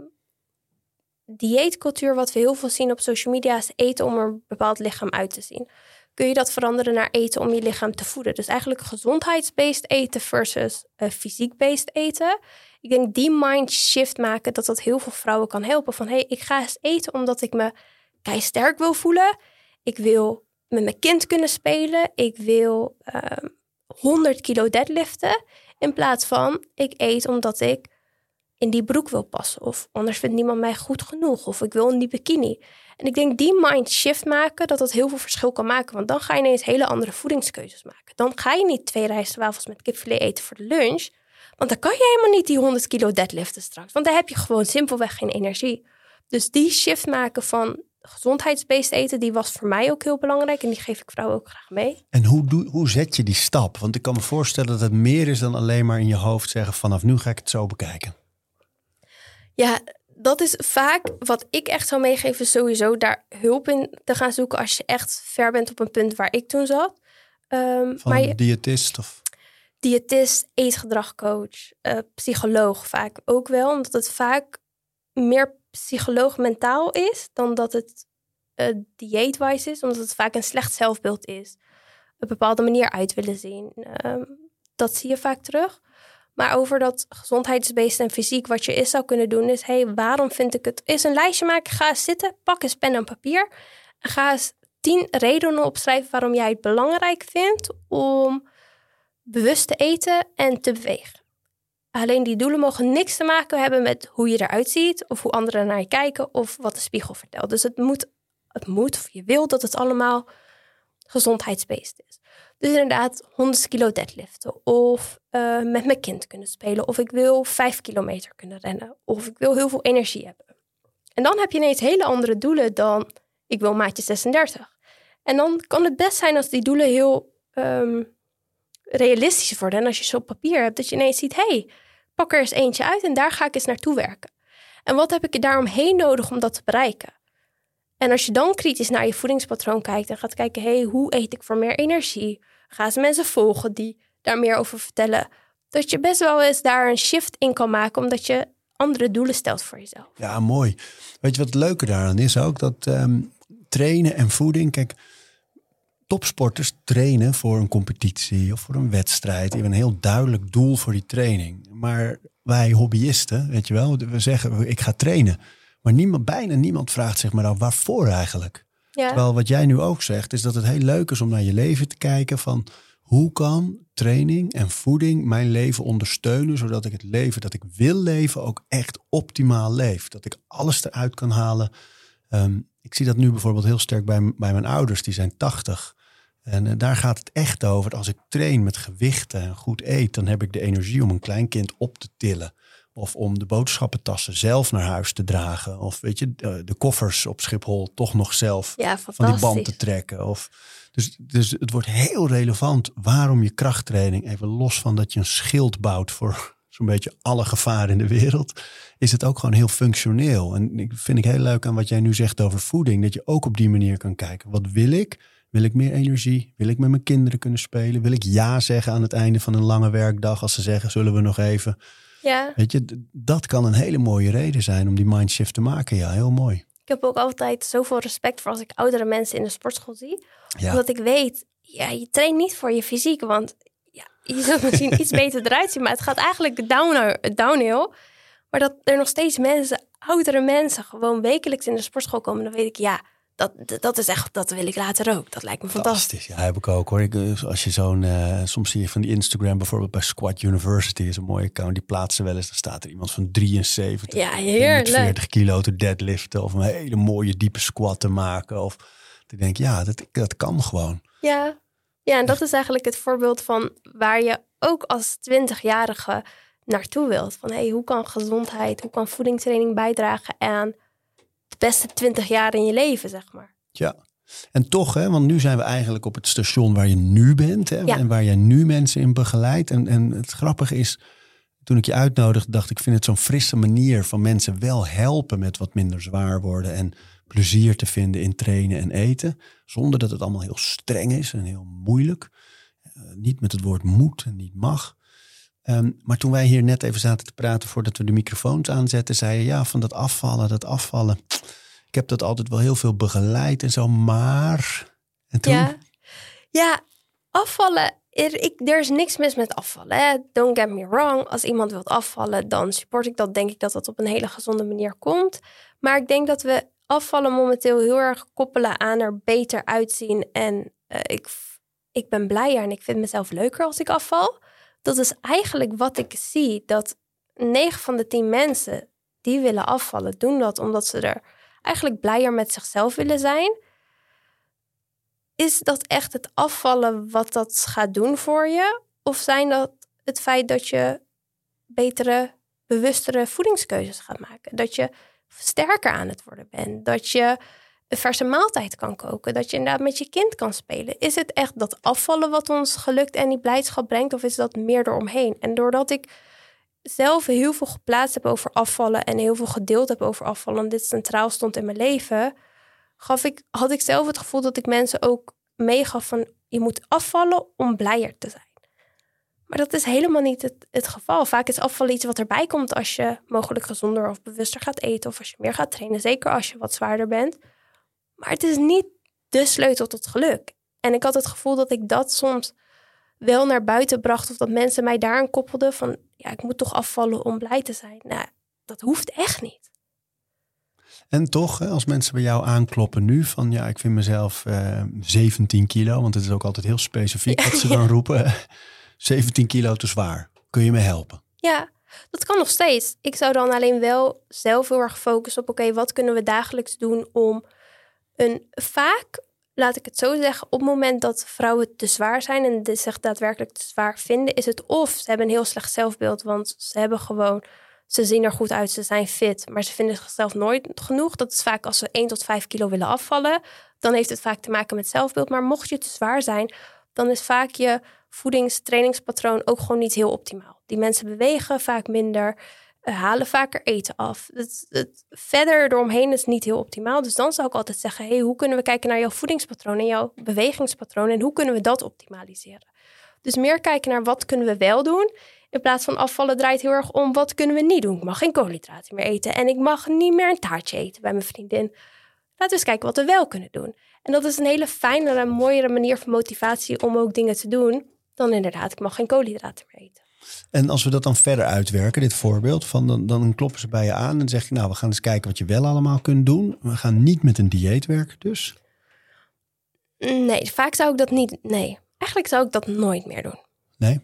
dieetcultuur, wat we heel veel zien op social media, is eten om een bepaald lichaam uit te zien. Kun je dat veranderen naar eten om je lichaam te voeden? Dus eigenlijk gezondheidsbased eten versus eh, fysiek-based eten. Ik denk die mind shift maken, dat dat heel veel vrouwen kan helpen. Van, hey, ik ga eens eten omdat ik me sterk wil voelen. Ik wil met mijn kind kunnen spelen. Ik wil ehm 100 kilo deadliften. In plaats van ik eet omdat ik in die broek wil passen. Of anders vindt niemand mij goed genoeg. Of ik wil in die bikini. En ik denk die mind shift maken, dat dat heel veel verschil kan maken. Want dan ga je ineens hele andere voedingskeuzes maken. Dan ga je niet twee rijstwafels met kipfilet eten voor de lunch. Want dan kan je helemaal niet die 100 kilo deadliften straks. Want dan heb je gewoon simpelweg geen energie. Dus die shift maken van gezondheidsbeest eten, die was voor mij ook heel belangrijk. En die geef ik vrouwen ook graag mee. En hoe, doe, hoe zet je die stap? Want ik kan me voorstellen dat het meer is dan alleen maar in je hoofd zeggen vanaf nu ga ik het zo bekijken. Ja, dat is vaak wat ik echt zou meegeven, sowieso daar hulp in te gaan zoeken als je echt ver bent op een punt waar ik toen zat. Ehm, Van maar je, diëtist of... diëtist, eetgedragcoach, eh, psycholoog vaak ook wel, omdat het vaak meer psycholoog mentaal is dan dat het uh, dieetwise is, omdat het vaak een slecht zelfbeeld is. Een bepaalde manier uit willen zien. Ehm, dat zie je vaak terug. Maar over dat gezondheidsbeest en fysiek, wat je is zou kunnen doen, is: hey, waarom vind ik het? Is een lijstje maken, ga eens zitten, pak eens pen en papier. En ga eens tien redenen opschrijven waarom jij het belangrijk vindt om bewust te eten en te bewegen. Alleen die doelen mogen niks te maken hebben met hoe je eruit ziet, of hoe anderen naar je kijken, of wat de spiegel vertelt. Dus het moet, het moet of je wilt dat het allemaal gezondheidsbeest is. Dus inderdaad, 100 kilo deadliften. Of uh, met mijn kind kunnen spelen. Of ik wil 5 kilometer kunnen rennen. Of ik wil heel veel energie hebben. En dan heb je ineens hele andere doelen dan ik wil maatje 36. En dan kan het best zijn als die doelen heel um, realistisch worden. En als je ze op papier hebt, dat je ineens ziet: hé, hey, pak er eens eentje uit en daar ga ik eens naartoe werken. En wat heb ik daaromheen nodig om dat te bereiken? En als je dan kritisch naar je voedingspatroon kijkt en gaat kijken: hey, hoe eet ik voor meer energie? Ga eens mensen volgen die daar meer over vertellen. Dat je best wel eens daar een shift in kan maken, omdat je andere doelen stelt voor jezelf. Ja, mooi. Weet je wat het leuke daaraan is ook? Dat um, trainen en voeding. Kijk, topsporters trainen voor een competitie of voor een wedstrijd. Die hebben een heel duidelijk doel voor die training. Maar wij hobbyisten, weet je wel, we zeggen ik ga trainen. Maar niemand, bijna niemand vraagt zich maar af waarvoor eigenlijk. Ja. Terwijl wat jij nu ook zegt, is dat het heel leuk is om naar je leven te kijken van hoe kan training en voeding mijn leven ondersteunen, zodat ik het leven dat ik wil leven ook echt optimaal leef. Dat ik alles eruit kan halen. Um, ik zie dat nu bijvoorbeeld heel sterk bij, bij mijn ouders, die zijn 80. En uh, daar gaat het echt over. Als ik train met gewichten en goed eet, dan heb ik de energie om een kleinkind op te tillen. Of om de boodschappentassen zelf naar huis te dragen. Of weet je, de, de koffers op Schiphol toch nog zelf ja, van die band te trekken. Of, dus, dus het wordt heel relevant waarom je krachttraining, even los van dat je een schild bouwt voor zo'n beetje alle gevaren in de wereld, is het ook gewoon heel functioneel. En ik vind ik heel leuk aan wat jij nu zegt over voeding, dat je ook op die manier kan kijken. Wat wil ik? Wil ik meer energie? Wil ik met mijn kinderen kunnen spelen? Wil ik ja zeggen aan het einde van een lange werkdag als ze zeggen, zullen we nog even... Ja. Weet je, dat kan een hele mooie reden zijn om die mindshift te maken. Ja, heel mooi. heb ook altijd zoveel respect voor als ik oudere mensen in de sportschool zie. Ja. Omdat ik weet, ja, je traint niet voor je fysiek. Want ja, je zult misschien iets beter eruit zien. Maar het gaat eigenlijk down, downhill. Maar dat er nog steeds mensen, oudere mensen, gewoon wekelijks in de sportschool komen. Dan weet ik, ja, dat, dat is echt, dat wil ik later ook. Dat lijkt me fantastisch. Ja, heb ik ook hoor. Ik, eh, als je zo'n, eh, soms zie je van die Instagram bijvoorbeeld bij Squat University is een mooie account. Die plaatsen wel eens. Dan staat er iemand van 73, Ja, heerlijk. 40 kilo te deadliften of een hele mooie diepe squat te maken. Of ik denk, ja, dat, dat kan gewoon. Ja. ja, en dat is eigenlijk het voorbeeld van waar je ook als 20-jarige naartoe wilt. Van hey, hoe kan gezondheid, hoe kan voedingstraining bijdragen aan beste 20 jaar in je leven, zeg maar. Ja. En toch, hè, want nu zijn we eigenlijk op het station waar je nu bent. Hè, Ja. En waar jij nu mensen in begeleidt. En, en het grappige is, toen ik je uitnodigde, dacht ik, ik vind het zo'n frisse manier van mensen wel helpen met wat minder zwaar worden. En plezier te vinden in trainen en eten. Zonder dat het allemaal heel streng is en heel moeilijk. Eh, niet met het woord moet en niet mag. Ehm, maar toen wij hier net even zaten te praten voordat we de microfoons aanzetten, zei je ja, van dat afvallen, dat afvallen. Ik heb dat altijd wel heel veel begeleid en zo, maar. En toen? Ja, ja afvallen. Er, ik, er is niks mis met afvallen. Hè? Don't get me wrong. Als iemand wilt afvallen, dan support ik dat. Denk ik dat dat op een hele gezonde manier komt. Maar ik denk dat we afvallen momenteel heel erg koppelen aan er beter uitzien. En eh, ik, ik ben blijer en ik vind mezelf leuker als ik afval. Dat is eigenlijk wat ik zie. Dat 9 van de 10 mensen die willen afvallen, doen dat omdat ze er eigenlijk blijer met zichzelf willen zijn is dat echt het afvallen wat dat gaat doen voor je? Of zijn dat het feit dat je betere, bewustere voedingskeuzes gaat maken? Dat je sterker aan het worden bent? Dat je een verse maaltijd kan koken? Dat je inderdaad met je kind kan spelen? Is het echt dat afvallen wat ons gelukt en die blijdschap brengt? Of is dat meer eromheen? En doordat ik zelf heel veel geplaatst heb over afvallen en heel veel gedeeld heb over afvallen en dit centraal stond in mijn leven, gaf ik, had ik zelf het gevoel dat ik mensen ook meegaf van je moet afvallen om blijer te zijn. Maar dat is helemaal niet het, het geval. Vaak is afvallen iets wat erbij komt als je mogelijk gezonder of bewuster gaat eten of als je meer gaat trainen, zeker als je wat zwaarder bent. Maar het is niet de sleutel tot geluk. En ik had het gevoel dat ik dat soms wel naar buiten bracht of dat mensen mij daaraan koppelden van ja, ik moet toch afvallen om blij te zijn. Nou, dat hoeft echt niet. En toch, als mensen bij jou aankloppen nu van ja, ik vind mezelf eh 17 kilo, want het is ook altijd heel specifiek wat ze dan roepen. 17 kilo te zwaar. Kun je me helpen? Ja, dat kan nog steeds. Ik zou dan alleen wel zelf heel erg focussen op oké, wat kunnen we dagelijks doen om een vaak, laat ik het zo zeggen, op het moment dat vrouwen te zwaar zijn en zich daadwerkelijk te zwaar vinden, is het of ze hebben een heel slecht zelfbeeld, want ze hebben gewoon, ze zien er goed uit, ze zijn fit, maar ze vinden zichzelf nooit genoeg. Dat is vaak als ze 1 tot 5 kilo willen afvallen, dan heeft het vaak te maken met zelfbeeld. Maar mocht je te zwaar zijn, dan is vaak je voedingstrainingspatroon ook gewoon niet heel optimaal. Die mensen bewegen vaak minder, halen vaker eten af. Het, verder eromheen is niet heel optimaal. Dus dan zou ik altijd zeggen, hey, hoe kunnen we kijken naar jouw voedingspatroon en jouw bewegingspatroon en hoe kunnen we dat optimaliseren? Dus meer kijken naar wat kunnen we wel doen. In plaats van afvallen draait heel erg om wat kunnen we niet doen. Ik mag geen koolhydraten meer eten en ik mag niet meer een taartje eten bij mijn vriendin. Laten we eens kijken wat we wel kunnen doen. En dat is een hele fijnere, mooiere manier van motivatie om ook dingen te doen dan inderdaad, ik mag geen koolhydraten meer eten. En als we dat dan verder uitwerken, dit voorbeeld, van dan, dan kloppen ze bij je aan en zeg je, nou, we gaan eens kijken wat je wel allemaal kunt doen. We gaan niet met een dieet werken dus. Nee, vaak zou ik dat niet. Nee, eigenlijk zou ik dat nooit meer doen. Nee?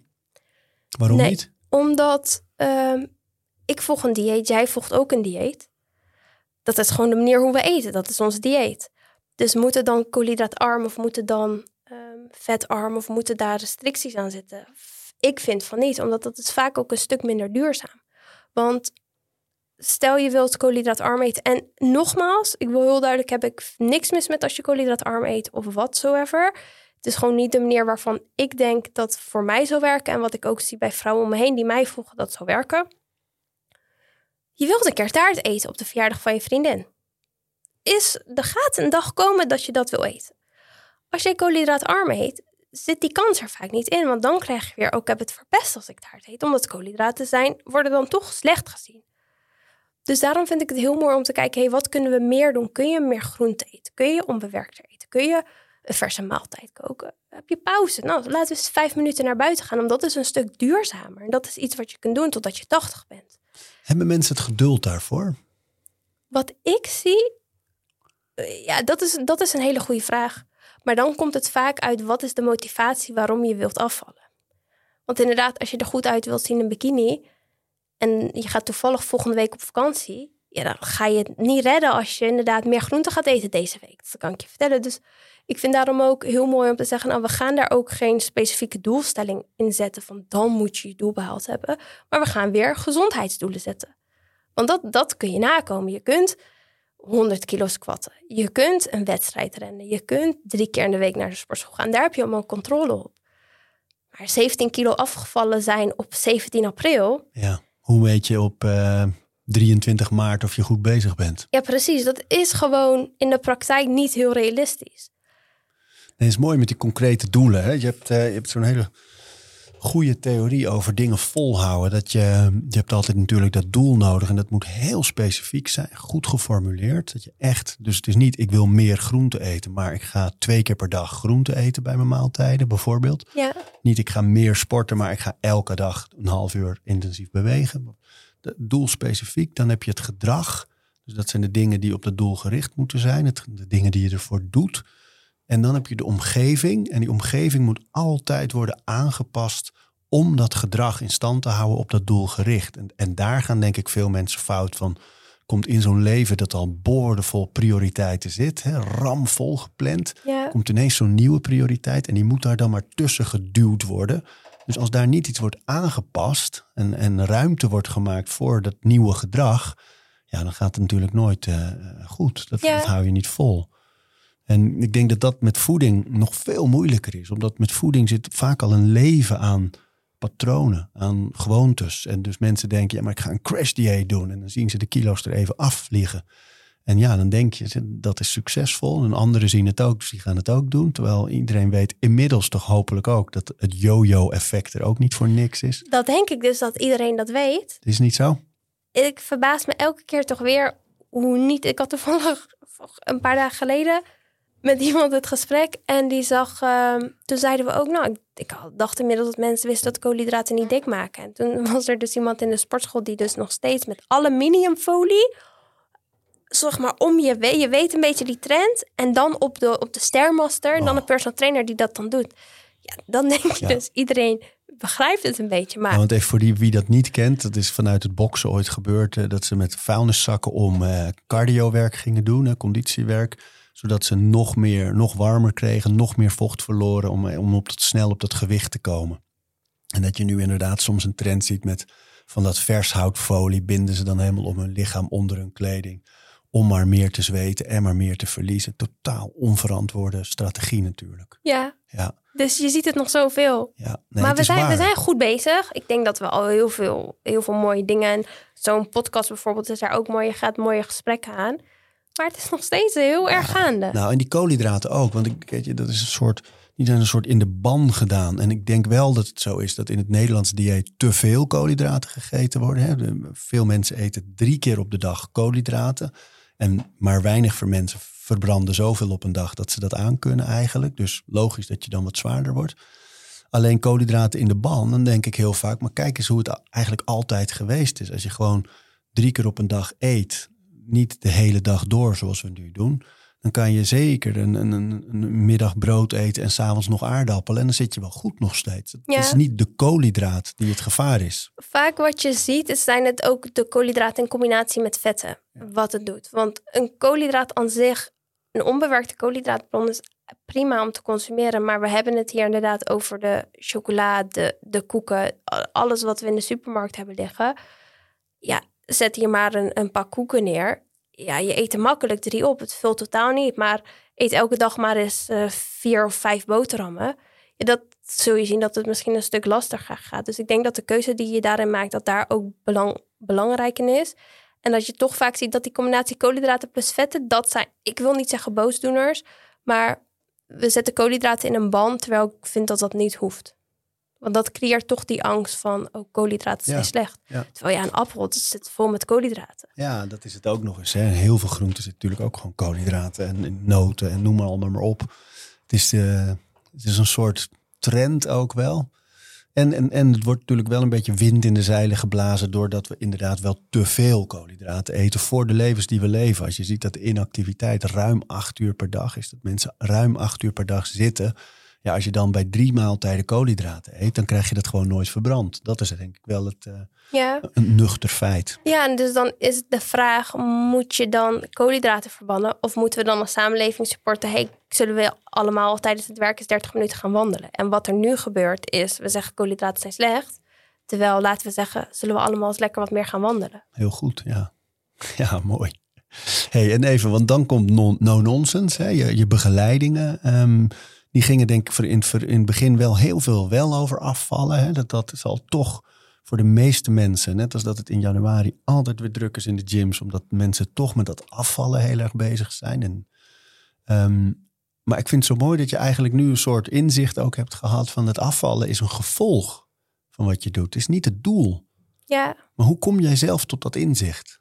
Waarom Nee. niet? Omdat ehm, ik volg een dieet, jij volgt ook een dieet. Dat is gewoon de manier hoe we eten. Dat is ons dieet. Dus moeten dan koolhydraatarm of moeten dan ehm, vetarm of moeten daar restricties aan zitten? Ik vind van niet, omdat dat is vaak ook een stuk minder duurzaam. Want stel je wilt koolhydraatarm eten. En nogmaals, ik wil heel duidelijk hebben, ik niks mis met als je koolhydraatarm eet of whatsoever. Het is gewoon niet de manier waarvan ik denk dat voor mij zou werken. En wat ik ook zie bij vrouwen om me heen die mij volgen dat zou werken. Je wilt een keer taart eten op de verjaardag van je vriendin. Is, er gaat een dag komen dat je dat wil eten. Als je koolhydraatarm eet, zit die kans er vaak niet in. Want dan krijg je weer, ook ik heb het verpest als ik taart eet. Omdat koolhydraten zijn, worden dan toch slecht gezien. Dus daarom vind ik het heel mooi om te kijken, hey, wat kunnen we meer doen? Kun je meer groente eten? Kun je onbewerkter eten? Kun je een verse maaltijd koken? Heb je pauze? Nou, laten we eens vijf minuten naar buiten gaan, omdat is een stuk duurzamer. En dat is iets wat je kunt doen totdat je 80 bent. Hebben mensen het geduld daarvoor? Wat ik zie, eh, ja, dat is, dat is een hele goede vraag. Maar dan komt het vaak uit wat is de motivatie waarom je wilt afvallen. Want inderdaad, als je er goed uit wilt zien in een bikini en je gaat toevallig volgende week op vakantie, ja, dan ga je het niet redden als je inderdaad meer groente gaat eten deze week. Dat kan ik je vertellen. Dus ik vind daarom ook heel mooi om te zeggen, nou, we gaan daar ook geen specifieke doelstelling in zetten van dan moet je je doel behaald hebben. Maar we gaan weer gezondheidsdoelen zetten. Want dat, dat kun je nakomen. Je kunt 100 kilo squatten. Je kunt een wedstrijd rennen. Je kunt drie keer in de week naar de sportschool gaan. Daar heb je allemaal controle op. Maar 17 kilo afgevallen zijn op 17 april. Ja, hoe weet je op uh, 23 maart of je goed bezig bent? Ja, precies. Dat is gewoon in de praktijk niet heel realistisch. Nee, het is mooi met die concrete doelen. Hè? Je hebt, uh, je hebt zo'n hele goede theorie over dingen volhouden. Dat je, je hebt altijd natuurlijk dat doel nodig en dat moet heel specifiek zijn, goed geformuleerd. Dat je echt, dus het is niet ik wil meer groente eten, maar ik ga twee keer per dag groente eten bij mijn maaltijden bijvoorbeeld. Ja. Niet ik ga meer sporten, maar ik ga elke dag een half uur intensief bewegen. De, doel specifiek, dan heb je het gedrag. Dus dat zijn de dingen die op het doel gericht moeten zijn, het, de dingen die je ervoor doet. En dan heb je de omgeving. En die omgeving moet altijd worden aangepast om dat gedrag in stand te houden op dat doel gericht. En, en daar gaan denk ik veel mensen fout van. Komt in zo'n leven dat al boordevol prioriteiten zit, hè, ramvol gepland. Ja. Komt ineens zo'n nieuwe prioriteit en die moet daar dan maar tussen geduwd worden. Dus als daar niet iets wordt aangepast en, en ruimte wordt gemaakt voor dat nieuwe gedrag, ja, dan gaat het natuurlijk nooit uh, goed. Dat, Ja. dat hou je niet vol. En ik denk dat dat met voeding nog veel moeilijker is. Omdat met voeding zit vaak al een leven aan patronen, aan gewoontes. En dus mensen denken, ja, maar ik ga een crash dieet doen. En dan zien ze de kilo's er even afvliegen. En ja, dan denk je, dat is succesvol. En anderen zien het ook, dus die gaan het ook doen. Terwijl iedereen weet inmiddels toch hopelijk ook dat het yo-yo effect er ook niet voor niks is. Dat denk ik dus dat iedereen dat weet. Het is niet zo. Ik verbaas me elke keer toch weer hoe niet. Ik had toevallig een paar dagen geleden met iemand het gesprek. En die zag, ehm, toen zeiden we ook, nou, ik, ik dacht inmiddels dat mensen wisten dat koolhydraten niet dik maken. En toen was er dus iemand in de sportschool die dus nog steeds met aluminiumfolie, zeg maar om je, we- je weet een beetje die trend. En dan op de, op de Stairmaster, en dan een personal trainer die dat dan doet. Ja, dan denk je Ja. dus, iedereen begrijpt het een beetje. Maar Ja, want even voor die wie dat niet kent, dat is vanuit het boksen ooit gebeurd. eh, dat ze met vuilniszakken om eh cardiowerk gingen doen, eh, conditiewerk. Zodat ze nog meer, nog warmer kregen, nog meer vocht verloren om, om op dat, snel op dat gewicht te komen. En dat je nu inderdaad soms een trend ziet met van dat vershoutfolie binden ze dan helemaal om hun lichaam onder hun kleding. Om maar meer te zweten en maar meer te verliezen. Totaal onverantwoorde strategie natuurlijk. ja, Ja, dus je ziet het nog zoveel. ja. Nee, maar we zijn, we zijn goed bezig. Ik denk dat we al heel veel, heel veel mooie dingen. En zo'n podcast bijvoorbeeld is daar ook mooi. Je gaat mooie gesprekken aan. Maar het is nog steeds heel erg gaande. Nou, en die koolhydraten ook. Want ik weet je, dat is een soort. Die zijn een soort in de ban gedaan. En ik denk wel dat het zo is dat in het Nederlands dieet te veel koolhydraten gegeten worden. Hè. Veel mensen eten drie keer op de dag koolhydraten. En maar weinig mensen verbranden zoveel op een dag dat ze dat aankunnen eigenlijk. Dus logisch dat je dan wat zwaarder wordt. Alleen koolhydraten in de ban, dan denk ik heel vaak, maar kijk eens hoe het eigenlijk altijd geweest is. Als je gewoon drie keer op een dag eet, niet de hele dag door zoals we nu doen, dan kan je zeker een, een, een, middag brood eten en s'avonds nog aardappelen. En dan zit je wel goed nog steeds. Het Ja. is niet de koolhydraat die het gevaar is. Vaak wat je ziet, is zijn het ook de koolhydraten in combinatie met vetten. Wat het doet. Want een koolhydraat aan zich, een onbewerkte koolhydraatbron is prima om te consumeren. Maar we hebben het hier inderdaad over de chocola, de, de koeken, alles wat we in de supermarkt hebben liggen. Ja, zet hier maar een, een pak koeken neer. Ja, je eet er makkelijk drie op. Het vult totaal niet. Maar eet elke dag maar eens eh, vier of vijf boterhammen. Dat zul je zien dat het misschien een stuk lastiger gaat. Dus ik denk dat de keuze die je daarin maakt, dat daar ook belang, belangrijk in is. En dat je toch vaak ziet dat die combinatie koolhydraten plus vetten, dat zijn, ik wil niet zeggen boosdoeners, maar we zetten koolhydraten in een ban, terwijl ik vind dat dat niet hoeft. Want dat creëert toch die angst van, oh, koolhydraten zijn Ja, slecht. ja. Terwijl ja, een appel het zit vol met koolhydraten. Ja, dat is het ook nog eens. Hè. Heel veel groenten zitten natuurlijk ook gewoon koolhydraten en, en noten en noem maar allemaal maar op. Het is, de, het is een soort trend ook wel. En, en, en het wordt natuurlijk wel een beetje wind in de zeilen geblazen doordat we inderdaad wel te veel koolhydraten eten voor de levens die we leven. Als je ziet dat de inactiviteit ruim acht uur per dag is, dat mensen ruim acht uur per dag zitten. Ja, als je dan bij drie maaltijden koolhydraten eet, dan krijg je dat gewoon nooit verbrand. Dat is denk ik wel het, eh, Ja. een nuchter feit. Ja, en dus dan is de vraag: moet je dan koolhydraten verbannen? Of moeten we dan als samenleving supporten? Hey, zullen we allemaal tijdens het werk eens 30 minuten gaan wandelen? En wat er nu gebeurt is: we zeggen koolhydraten zijn slecht. Terwijl, laten we zeggen, zullen we allemaal eens lekker wat meer gaan wandelen? Heel goed, ja. Ja, mooi. Hey, en even, want dan komt non- no-nonsense, je, je begeleidingen. ehm, die gingen denk ik voor in, in het begin wel heel veel wel over afvallen. Hè. Dat, dat zal toch voor de meeste mensen, net als dat het in januari altijd weer druk is in de gyms, omdat mensen toch met dat afvallen heel erg bezig zijn. En, ehm, maar ik vind het zo mooi dat je eigenlijk nu een soort inzicht ook hebt gehad van het afvallen is een gevolg van wat je doet. Het is niet het doel. Ja, Maar hoe kom jij zelf tot dat inzicht?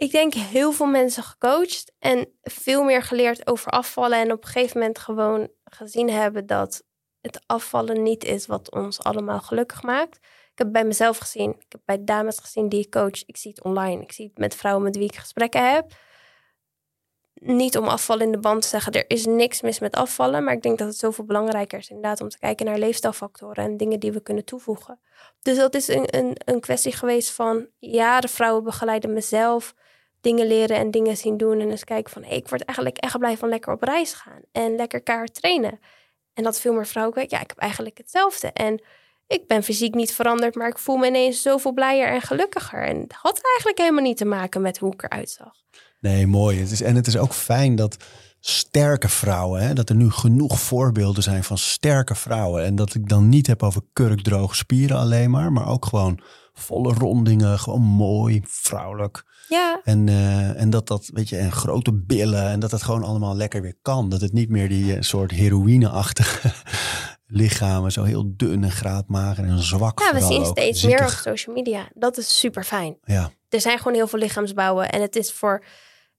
Ik denk heel veel mensen gecoacht en veel meer geleerd over afvallen. En op een gegeven moment gewoon gezien hebben dat het afvallen niet is wat ons allemaal gelukkig maakt. Ik heb bij mezelf gezien. Ik heb bij dames gezien die ik coach. Ik zie het online. Ik zie het met vrouwen met wie ik gesprekken heb. Niet om afvallen in de band te zeggen, er is niks mis met afvallen. Maar ik denk dat het zoveel belangrijker is inderdaad om te kijken naar leefstijlfactoren en dingen die we kunnen toevoegen. Dus dat is een, een, een kwestie geweest van jaren vrouwen begeleiden mezelf dingen leren en dingen zien doen. En eens kijken van, ik word eigenlijk echt blij van lekker op reis gaan. En lekker kaart trainen. En dat veel meer vrouwen kijken, ja, ik heb eigenlijk hetzelfde. En ik ben fysiek niet veranderd, maar ik voel me ineens zoveel blijer en gelukkiger. En dat had eigenlijk helemaal niet te maken met hoe ik eruit zag. Nee, mooi. Het is, en het is ook fijn dat sterke vrouwen, hè, dat er nu genoeg voorbeelden zijn van sterke vrouwen. En dat ik dan niet heb over kurkdroge spieren alleen maar, maar ook gewoon volle rondingen, gewoon mooi, vrouwelijk. Ja, En, eh, en dat dat, weet je, en grote billen en dat het gewoon allemaal lekker weer kan. Dat het niet meer die eh, soort heroïne-achtige lichamen, zo heel dun en graadmager en zwak ja we zien steeds meer op social media. Dat is super fijn. Ja, Er zijn gewoon heel veel lichaamsbouwen. En het is voor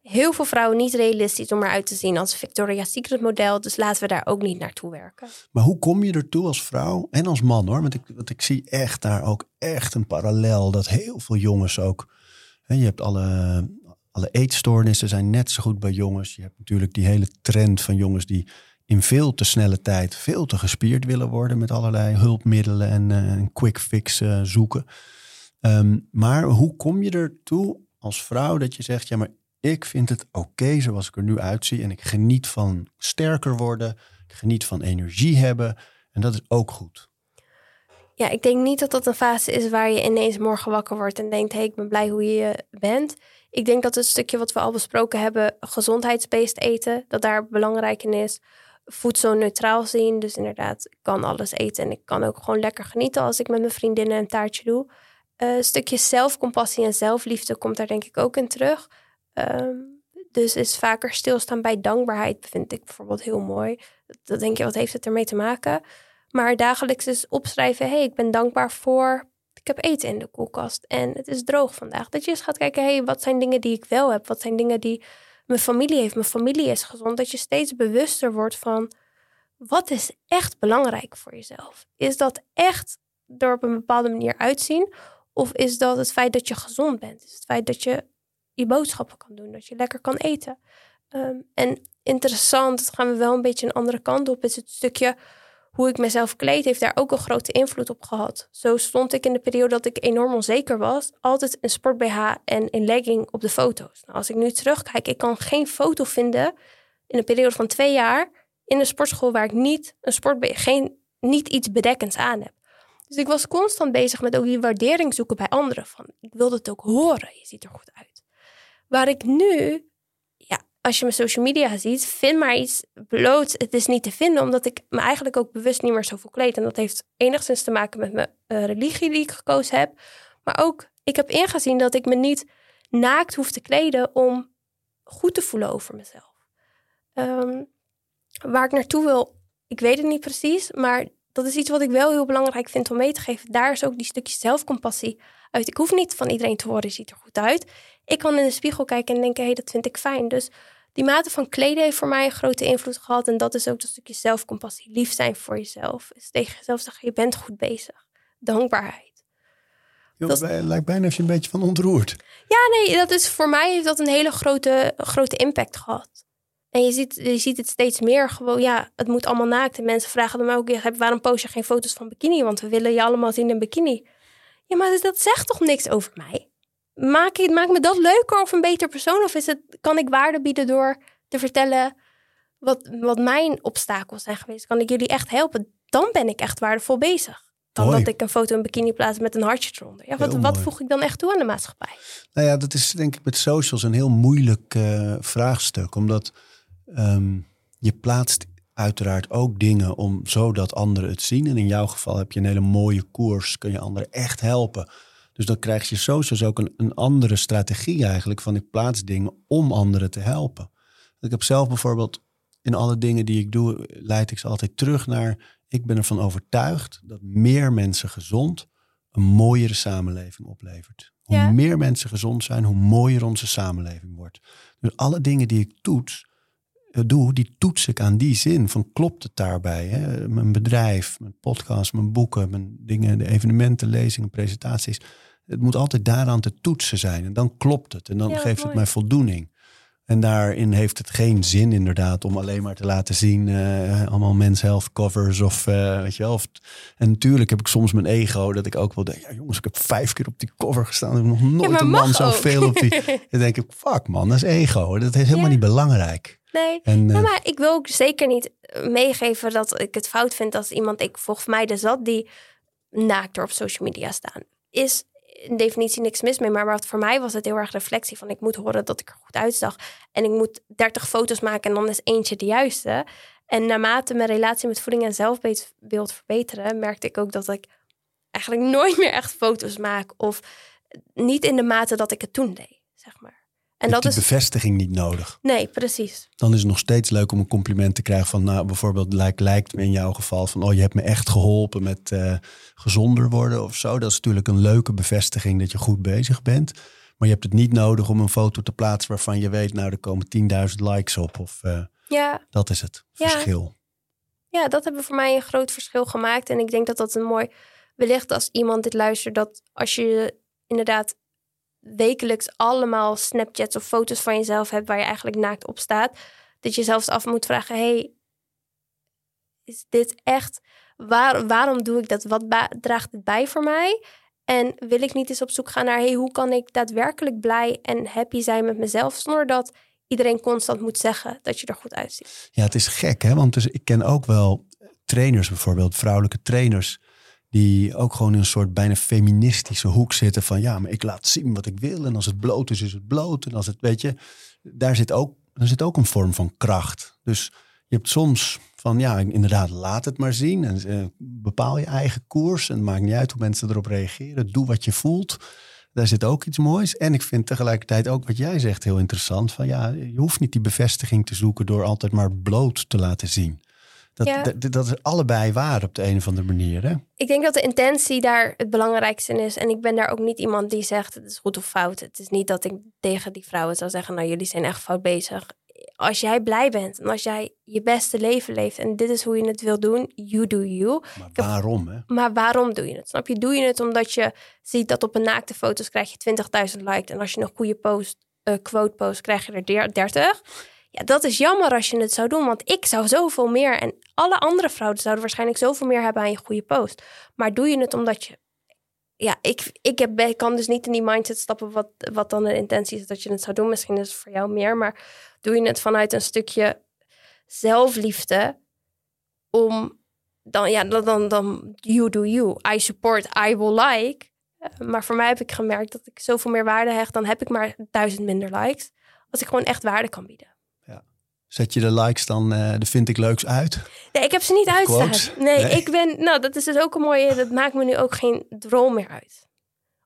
heel veel vrouwen niet realistisch om eruit te zien als Victoria's Secret model. Dus laten we daar ook niet naartoe werken. Maar hoe kom je ertoe als vrouw en als man hoor? Want ik, want ik zie echt daar ook echt een parallel. Dat heel veel jongens ook. Je hebt alle, alle eetstoornissen zijn net zo goed bij jongens. Je hebt natuurlijk die hele trend van jongens die in veel te snelle tijd veel te gespierd willen worden. Met allerlei hulpmiddelen en eh, quick fix eh, zoeken. Ehm, maar hoe kom je ertoe als vrouw dat je zegt, ja maar ik vind het oké zoals ik er nu uitzie. En ik geniet van sterker worden. Ik geniet van energie hebben. En dat is ook goed. Ja, ik denk niet dat dat een fase is waar je ineens morgen wakker wordt en denkt: hé, hey, ik ben blij hoe je bent. Ik denk dat het stukje wat we al besproken hebben, gezondheidsbeest eten, dat daar belangrijk in is. Voedsel neutraal zien. Dus inderdaad, ik kan alles eten en ik kan ook gewoon lekker genieten als ik met mijn vriendinnen een taartje doe. Eh, een stukje zelfcompassie en zelfliefde komt daar denk ik ook in terug. Ehm, dus is vaker stilstaan bij dankbaarheid, vind ik bijvoorbeeld heel mooi. Dan denk je, wat heeft het ermee te maken? Maar dagelijks is opschrijven, hé, hey, ik ben dankbaar voor... Ik heb eten in de koelkast en het is droog vandaag. Dat je eens gaat kijken, hé, hey, wat zijn dingen die ik wel heb? Wat zijn dingen die mijn familie heeft? Mijn familie is gezond. Dat je steeds bewuster wordt van, wat is echt belangrijk voor jezelf? Is dat echt er op een bepaalde manier uitzien? Of is dat het feit dat je gezond bent? Is het feit dat je je boodschappen kan doen, dat je lekker kan eten? Um, en interessant, dat gaan we wel een beetje een andere kant op, is het stukje hoe ik mezelf kleed, heeft daar ook een grote invloed op gehad. Zo stond ik in de periode dat ik enorm onzeker was, altijd een sport BH en een legging op de foto's. Nou, als ik nu terugkijk, ik kan geen foto vinden in een periode van twee jaar in een sportschool waar ik niet een sport geen niet iets bedekkends aan heb. Dus ik was constant bezig met ook die waardering zoeken bij anderen. Van, ik wilde het ook horen, je ziet er goed uit. Waar ik nu als je mijn social media ziet, vind maar iets bloot. Het is niet te vinden, omdat ik me eigenlijk ook bewust niet meer zoveel kleed. En dat heeft enigszins te maken met mijn uh, religie die ik gekozen heb. Maar ook, ik heb ingezien dat ik me niet naakt hoef te kleden om goed te voelen over mezelf. Um, waar ik naartoe wil, ik weet het niet precies. Maar dat is iets wat ik wel heel belangrijk vind om mee te geven. Daar is ook die stukje zelfcompassie uit. Ik hoef niet van iedereen te horen, ziet er goed uit. Ik kan in de spiegel kijken en denken, hé, hey, dat vind ik fijn. Dus die mate van kleden heeft voor mij een grote invloed gehad. En dat is ook dat stukje zelfcompassie. Lief zijn voor jezelf. Is tegen jezelf zeggen, je bent goed bezig. Dankbaarheid. Joh, Dat- bij- lijkt bijna of je een beetje van ontroerd. Ja, nee, dat is voor mij heeft dat een hele grote, grote impact gehad. En je ziet, je ziet het steeds meer gewoon, ja, het moet allemaal naakt. En mensen vragen dan ook, waarom post je geen foto's van bikini? Want we willen je allemaal zien in bikini. Ja, maar dat zegt toch niks over mij? Maak, ik, maak me dat leuker of een beter persoon? Of is het, kan ik waarde bieden door te vertellen wat, wat mijn obstakels zijn geweest? Kan ik jullie echt helpen? Dan ben ik echt waardevol bezig. Dan Mooi. dat ik een foto in bikini plaats met een hartje eronder. Ja, wat, wat voeg ik dan echt toe aan de maatschappij? Nou ja, dat is denk ik met socials een heel moeilijk eh, vraagstuk. Omdat ehm, je plaatst uiteraard ook dingen om zodat anderen het zien. En in jouw geval heb je een hele mooie koers, kun je anderen echt helpen. Dus dan krijg je socials ook een, een andere strategie eigenlijk van ik plaats dingen om anderen te helpen. Ik heb zelf bijvoorbeeld in alle dingen die ik doe, leid ik ze altijd terug naar ik ben ervan overtuigd dat meer mensen gezond een mooiere samenleving oplevert. Hoe Ja. meer mensen gezond zijn, hoe mooier onze samenleving wordt. Dus alle dingen die ik toets, eh, doe, die toets ik aan die zin. Van klopt het daarbij? Hè? Mijn bedrijf, mijn podcast, mijn boeken, mijn dingen, de evenementen, lezingen, presentaties. Het moet altijd daaraan te toetsen zijn. En dan klopt het. En dan Ja, geeft het mij voldoening. En daarin heeft het geen zin inderdaad om alleen maar te laten zien eh, allemaal men's health covers of eh, weet je wel. Of, en natuurlijk heb ik soms mijn ego dat ik ook wel denk, ja jongens, ik heb vijf keer op die cover gestaan. Ik heb nog nooit een man mag ook. zoveel op die. Dan denk ik, fuck man, dat is ego. Dat is helemaal Ja. niet belangrijk. Nee, En, Ja, eh, maar ik wil ook zeker niet meegeven dat ik het fout vind als iemand, ik volgens mij de zat, die naakt er op social media staan. Is in definitie niks mis mee, maar wat voor mij was het heel erg reflectie van ik moet horen dat ik er goed uitzag. En ik moet 30 foto's maken en dan is eentje de juiste. En naarmate mijn relatie met voeding en zelfbeeld verbeteren, merkte ik ook dat ik eigenlijk nooit meer echt foto's maak. Of niet in de mate dat ik het toen deed, zeg maar. En je hebt dat is. bevestiging niet nodig. Nee, precies. Dan is het nog steeds leuk om een compliment te krijgen van, nou bijvoorbeeld lijkt, lijkt me in jouw geval van, oh je hebt me echt geholpen met eh, gezonder worden of zo. Dat is natuurlijk een leuke bevestiging dat je goed bezig bent. Maar je hebt het niet nodig om een foto te plaatsen waarvan je weet, nou er komen 10.000 likes op. Of eh, Ja, dat is het Ja. verschil. Ja, dat hebben voor mij een groot verschil gemaakt. En ik denk dat dat een mooi... Wellicht als iemand dit luistert, dat als je inderdaad wekelijks allemaal Snapchats of foto's van jezelf hebt waar je eigenlijk naakt op staat, dat je zelfs af moet vragen, hey, is dit echt... Waar, waarom doe ik dat? Wat draagt het bij voor mij? En wil ik niet eens op zoek gaan naar, hey, hoe kan ik daadwerkelijk blij en happy zijn met mezelf, zonder dat iedereen constant moet zeggen dat je er goed uitziet. Ja, het is gek, hè? Want dus, ik ken ook wel trainers bijvoorbeeld, vrouwelijke trainers, die ook gewoon in een soort bijna feministische hoek zitten van ja, maar ik laat zien wat ik wil en als het bloot is, is het bloot. En als het, weet je, daar zit ook, daar zit ook een vorm van kracht. Dus je hebt soms van ja, inderdaad, laat het maar zien en eh, bepaal je eigen koers en het maakt niet uit hoe mensen erop reageren. Doe wat je voelt. Daar zit ook iets moois. En ik vind tegelijkertijd ook wat jij zegt heel interessant. Van ja, je hoeft niet die bevestiging te zoeken door altijd maar bloot te laten zien. Dat, Ja. dat, dat is allebei waar op de een of andere manier. Hè? Ik denk dat de intentie daar het belangrijkste in is. En ik ben daar ook niet iemand die zegt het is goed of fout. Het is niet dat ik tegen die vrouwen zou zeggen, nou jullie zijn echt fout bezig. Als jij blij bent en als jij je beste leven leeft en dit is hoe je het wil doen, you do you. Maar heb- waarom? Hè? Maar waarom doe je het? Snap je? Doe je het omdat je ziet dat op een naakte foto's krijg je 20.000 likes. En als je een goede post, eh, quote post, krijg je er der- 30. Ja, dat is jammer als je het zou doen. Want ik zou zoveel meer en alle andere vrouwen zouden waarschijnlijk zoveel meer hebben aan je goede post. Maar doe je het omdat je... Ja, ik, ik, heb, ik kan dus niet in die mindset stappen wat, wat dan de intentie is dat je het zou doen. Misschien is het voor jou meer, maar doe je het vanuit een stukje zelfliefde om dan, ja, dan, dan, you do you. I support, I will like. Eh, maar voor mij heb ik gemerkt dat ik zoveel meer waarde hecht. Dan heb ik maar duizend minder likes. Als ik gewoon echt waarde kan bieden. Zet je de likes dan, eh de vind ik leuks uit? Nee, ik heb ze niet uitstaan. Nee, Nee. ik ben... Nou, dat is dus ook een mooie... Dat maakt me nu ook geen droom meer uit.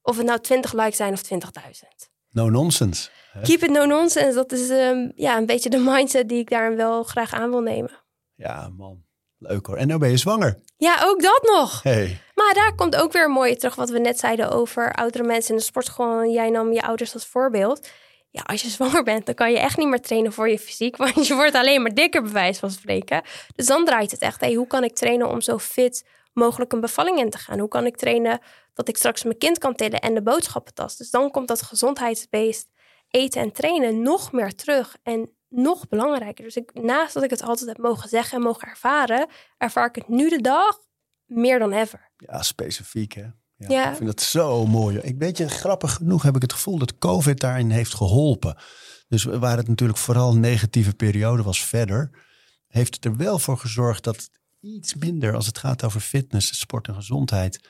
Of het nou 20 likes zijn of 20.000. No nonsense. Hè? Keep it no nonsense. Dat is ehm, ja, een beetje de mindset die ik daar wel graag aan wil nemen. Ja, man. Leuk hoor. En nou ben je zwanger. Ja, ook dat nog. Hey. Maar daar komt ook weer een mooie terug wat we net zeiden over oudere mensen in de sport. Gewoon, jij nam je ouders als voorbeeld. Ja, als je zwanger bent, dan kan je echt niet meer trainen voor je fysiek. Want je wordt alleen maar dikker, bij wijze van spreken. Dus dan draait het echt. Hey, hoe kan ik trainen om zo fit mogelijk een bevalling in te gaan? Hoe kan ik trainen dat ik straks mijn kind kan tillen en de boodschappentas? Dus dan komt dat gezondheidsbeest eten en trainen nog meer terug. En nog belangrijker. Dus ik, naast dat ik het altijd heb mogen zeggen en mogen ervaren, ervaar ik het nu de dag meer dan ever. Ja, specifiek hè. Ja, Ja. Ik vind dat zo mooi. Ik weet je, grappig genoeg heb ik het gevoel dat COVID daarin heeft geholpen. Dus waar het natuurlijk vooral een negatieve periode was verder, heeft het er wel voor gezorgd dat het iets minder, als het gaat over fitness, sport en gezondheid,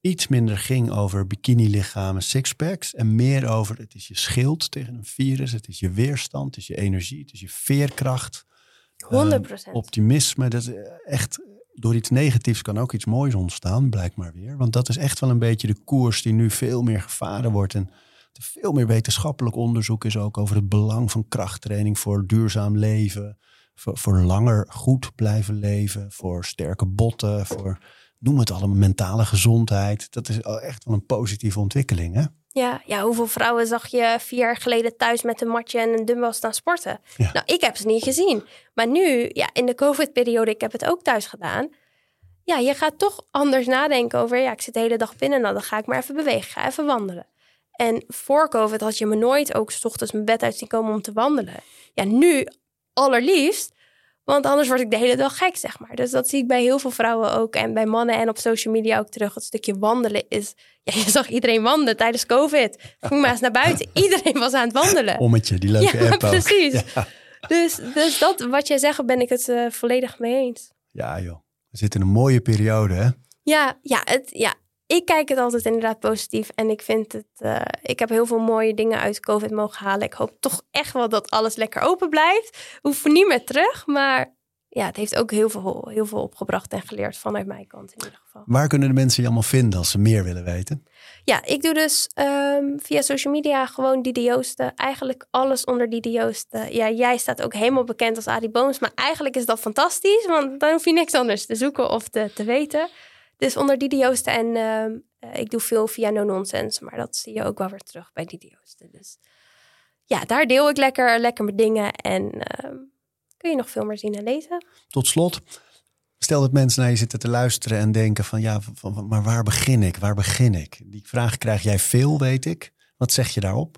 iets minder ging over bikini-lichamen, sixpacks en meer over het is je schild tegen een virus, het is je weerstand, het is je energie, het is je veerkracht. 100% Ehm, optimisme. Dat is echt door iets negatiefs kan ook iets moois ontstaan, blijkt maar weer. Want dat is echt wel een beetje de koers die nu veel meer gevaren wordt. En er veel meer wetenschappelijk onderzoek is ook over het belang van krachttraining voor duurzaam leven. Voor, voor langer goed blijven leven. Voor sterke botten. Voor noem het allemaal mentale gezondheid. Dat is echt wel een positieve ontwikkeling. Hè? Ja, ja, hoeveel vrouwen zag je vier jaar geleden thuis met een matje en een dumbbell staan sporten? Ja. Nou, ik heb ze niet gezien. Maar nu, ja, in de COVID-periode, ik heb het ook thuis gedaan. Ja, je gaat toch anders nadenken over, ja, ik zit de hele dag binnen, nou, dan ga ik maar even bewegen, ga even wandelen. En voor COVID had je me nooit ook 's ochtends mijn bed uit zien komen om te wandelen. Ja, nu allerliefst, want anders word ik de hele dag gek, zeg maar. Dus dat zie ik bij heel veel vrouwen ook en bij mannen en op social media ook terug. Het stukje wandelen is, ja, je zag iedereen wandelen tijdens COVID. Ging maar eens naar buiten, iedereen was aan het wandelen. Ommetje, die leuke ja, app ook. precies. Ja. Dus, dus dat, wat jij zegt, ben ik het eh, volledig mee eens. ja joh, we zitten in een mooie periode hè. Ja, ja, het, ja, ik kijk het altijd inderdaad positief. En ik vind het, eh, ik heb heel veel mooie dingen uit COVID mogen halen. Ik hoop toch echt wel dat alles lekker open blijft. Hoef niet meer terug, maar ja, het heeft ook heel veel, heel veel opgebracht en geleerd vanuit mijn kant in ieder geval. Waar kunnen de mensen je allemaal vinden als ze meer willen weten? Ja, ik doe dus ehm, via social media gewoon Didi Joosten. Eigenlijk alles onder Didi Joosten. Ja, jij staat ook helemaal bekend als Adi Booms. Maar eigenlijk is dat fantastisch, want dan hoef je niks anders te zoeken of te, te weten. Dus onder Didi Joosten en ehm, eh, ik doe veel via No Nonsense. Maar dat zie je ook wel weer terug bij Didi Joosten. Dus ja, daar deel ik lekker, lekker mijn dingen. En ehm, kun je nog veel meer zien en lezen. Tot slot, stel dat mensen naar je zitten te luisteren en denken van ja, van, van- maar waar begin ik? Waar begin ik? Die vraag krijg jij veel, weet ik. Wat zeg je daarop?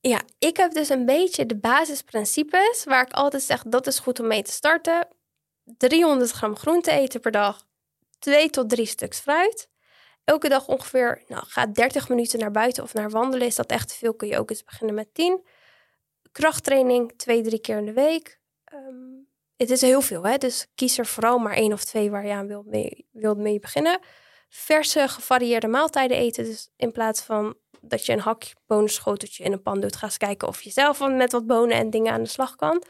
Ja, ik heb dus een beetje de basisprincipes waar ik altijd zeg dat is goed om mee te starten. 300 gram groente eten per dag, 2 tot 3 stuks fruit. Elke dag ongeveer, nou ga 30 minuten naar buiten of naar wandelen. Is dat echt te veel, kun je ook eens beginnen met 10. Krachttraining twee, drie keer in de week. Ehm, het is heel veel, hè? dus kies er vooral maar één of twee waar je aan wilt mee, wilt mee beginnen. Verse, gevarieerde maaltijden eten. Dus in plaats van dat je een hak bonenschoteltje in een pan doet, ga eens kijken of je zelf met wat bonen en dingen aan de slag kan.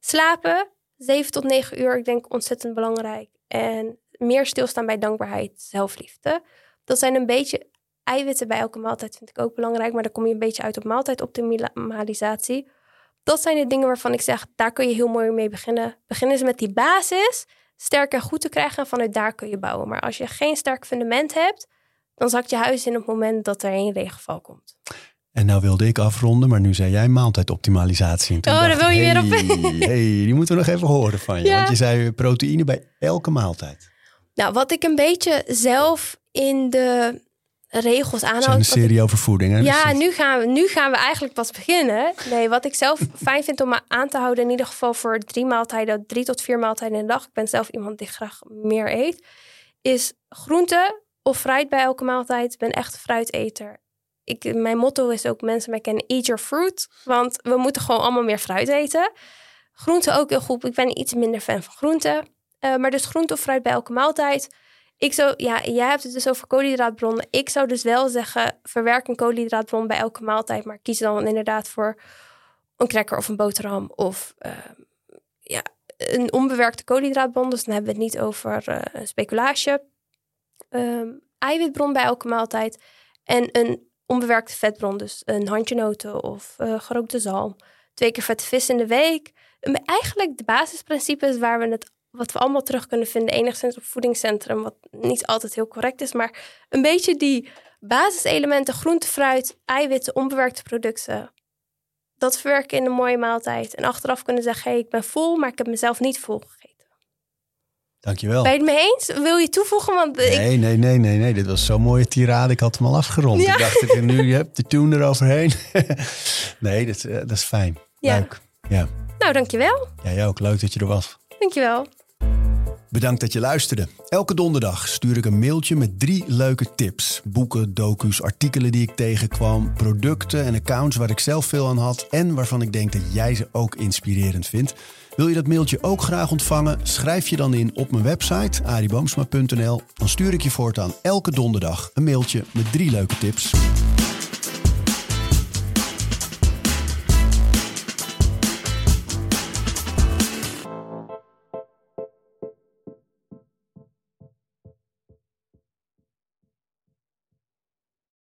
Slapen, 7 tot 9 uur, ik denk ontzettend belangrijk. En meer stilstaan bij dankbaarheid, zelfliefde. Dat zijn een beetje eiwitten bij elke maaltijd, vind ik ook belangrijk. Maar dan kom je een beetje uit op maaltijdoptimalisatie. Dat zijn de dingen waarvan ik zeg, daar kun je heel mooi mee beginnen. Begin eens met die basis, sterk en goed te krijgen. En vanuit daar kun je bouwen. Maar als je geen sterk fundament hebt, dan zakt je huis in op het moment dat er een regenval komt. En nou wilde ik afronden, maar nu zei jij maaltijdoptimalisatie. En Oh, daar wil je weer op hey, die moeten we nog even horen van je. Ja. Want je zei proteïne bij elke maaltijd. Nou, wat ik een beetje zelf in de regels aanhoud. een wat ik- serie over voeding. Hè? Ja, Dus nu gaan, we, nu gaan we eigenlijk pas beginnen. Nee, wat ik zelf fijn vind om me aan te houden, in ieder geval voor drie maaltijden, drie tot vier maaltijden in de dag. Ik ben zelf iemand die graag meer eet. Is groente of fruit bij elke maaltijd. Ik ben echt een fruiteter. Ik, mijn motto is ook mensen mij kennen, eat your fruit. Want we moeten gewoon allemaal meer fruit eten. Groente ook heel goed. Ik ben iets minder fan van groente. Eh, maar dus groente of fruit bij elke maaltijd. Ik zou, ja, jij hebt het dus over koolhydraatbronnen. Ik zou dus wel zeggen, verwerk een koolhydraatbron bij elke maaltijd. Maar kies dan inderdaad voor een cracker of een boterham. Of ehm, ja, een onbewerkte koolhydraatbron. Dus dan hebben we het niet over. Ehm, eiwitbron bij elke maaltijd. En een onbewerkte vetbron. Dus een handje noten of eh, gerookte zalm. Twee keer vette vis in de week. En Eigenlijk de basisprincipes waar we het wat we allemaal terug kunnen vinden, enigszins op voedingscentrum, wat niet altijd heel correct is, maar een beetje die basiselementen, groente, fruit, eiwitten, onbewerkte producten, dat verwerken in een mooie maaltijd. En achteraf kunnen zeggen, hey, ik ben vol, maar ik heb mezelf niet vol gegeten. Dankjewel. Ben je het mee eens? Wil je toevoegen? Want ik, Nee, nee, nee, nee, nee. Dit was zo'n mooie tirade. Ik had hem al afgerond. Ja. Ik dacht, ik, nu je hebt de tune eroverheen. nee, dat, is, eh, dat is fijn. Ja. Leuk. Ja, nou, dankjewel. jij ook. Leuk dat je er was. Dankjewel. Bedankt dat je luisterde. Elke donderdag stuur ik een mailtje met drie leuke tips. Boeken, docu's, artikelen die ik tegenkwam, producten en accounts waar ik zelf veel aan had en waarvan ik denk dat jij ze ook inspirerend vindt. Wil je dat mailtje ook graag ontvangen? Schrijf je dan in op mijn website ariboomsma.nl. Dan stuur ik je voortaan elke donderdag een mailtje met drie leuke tips.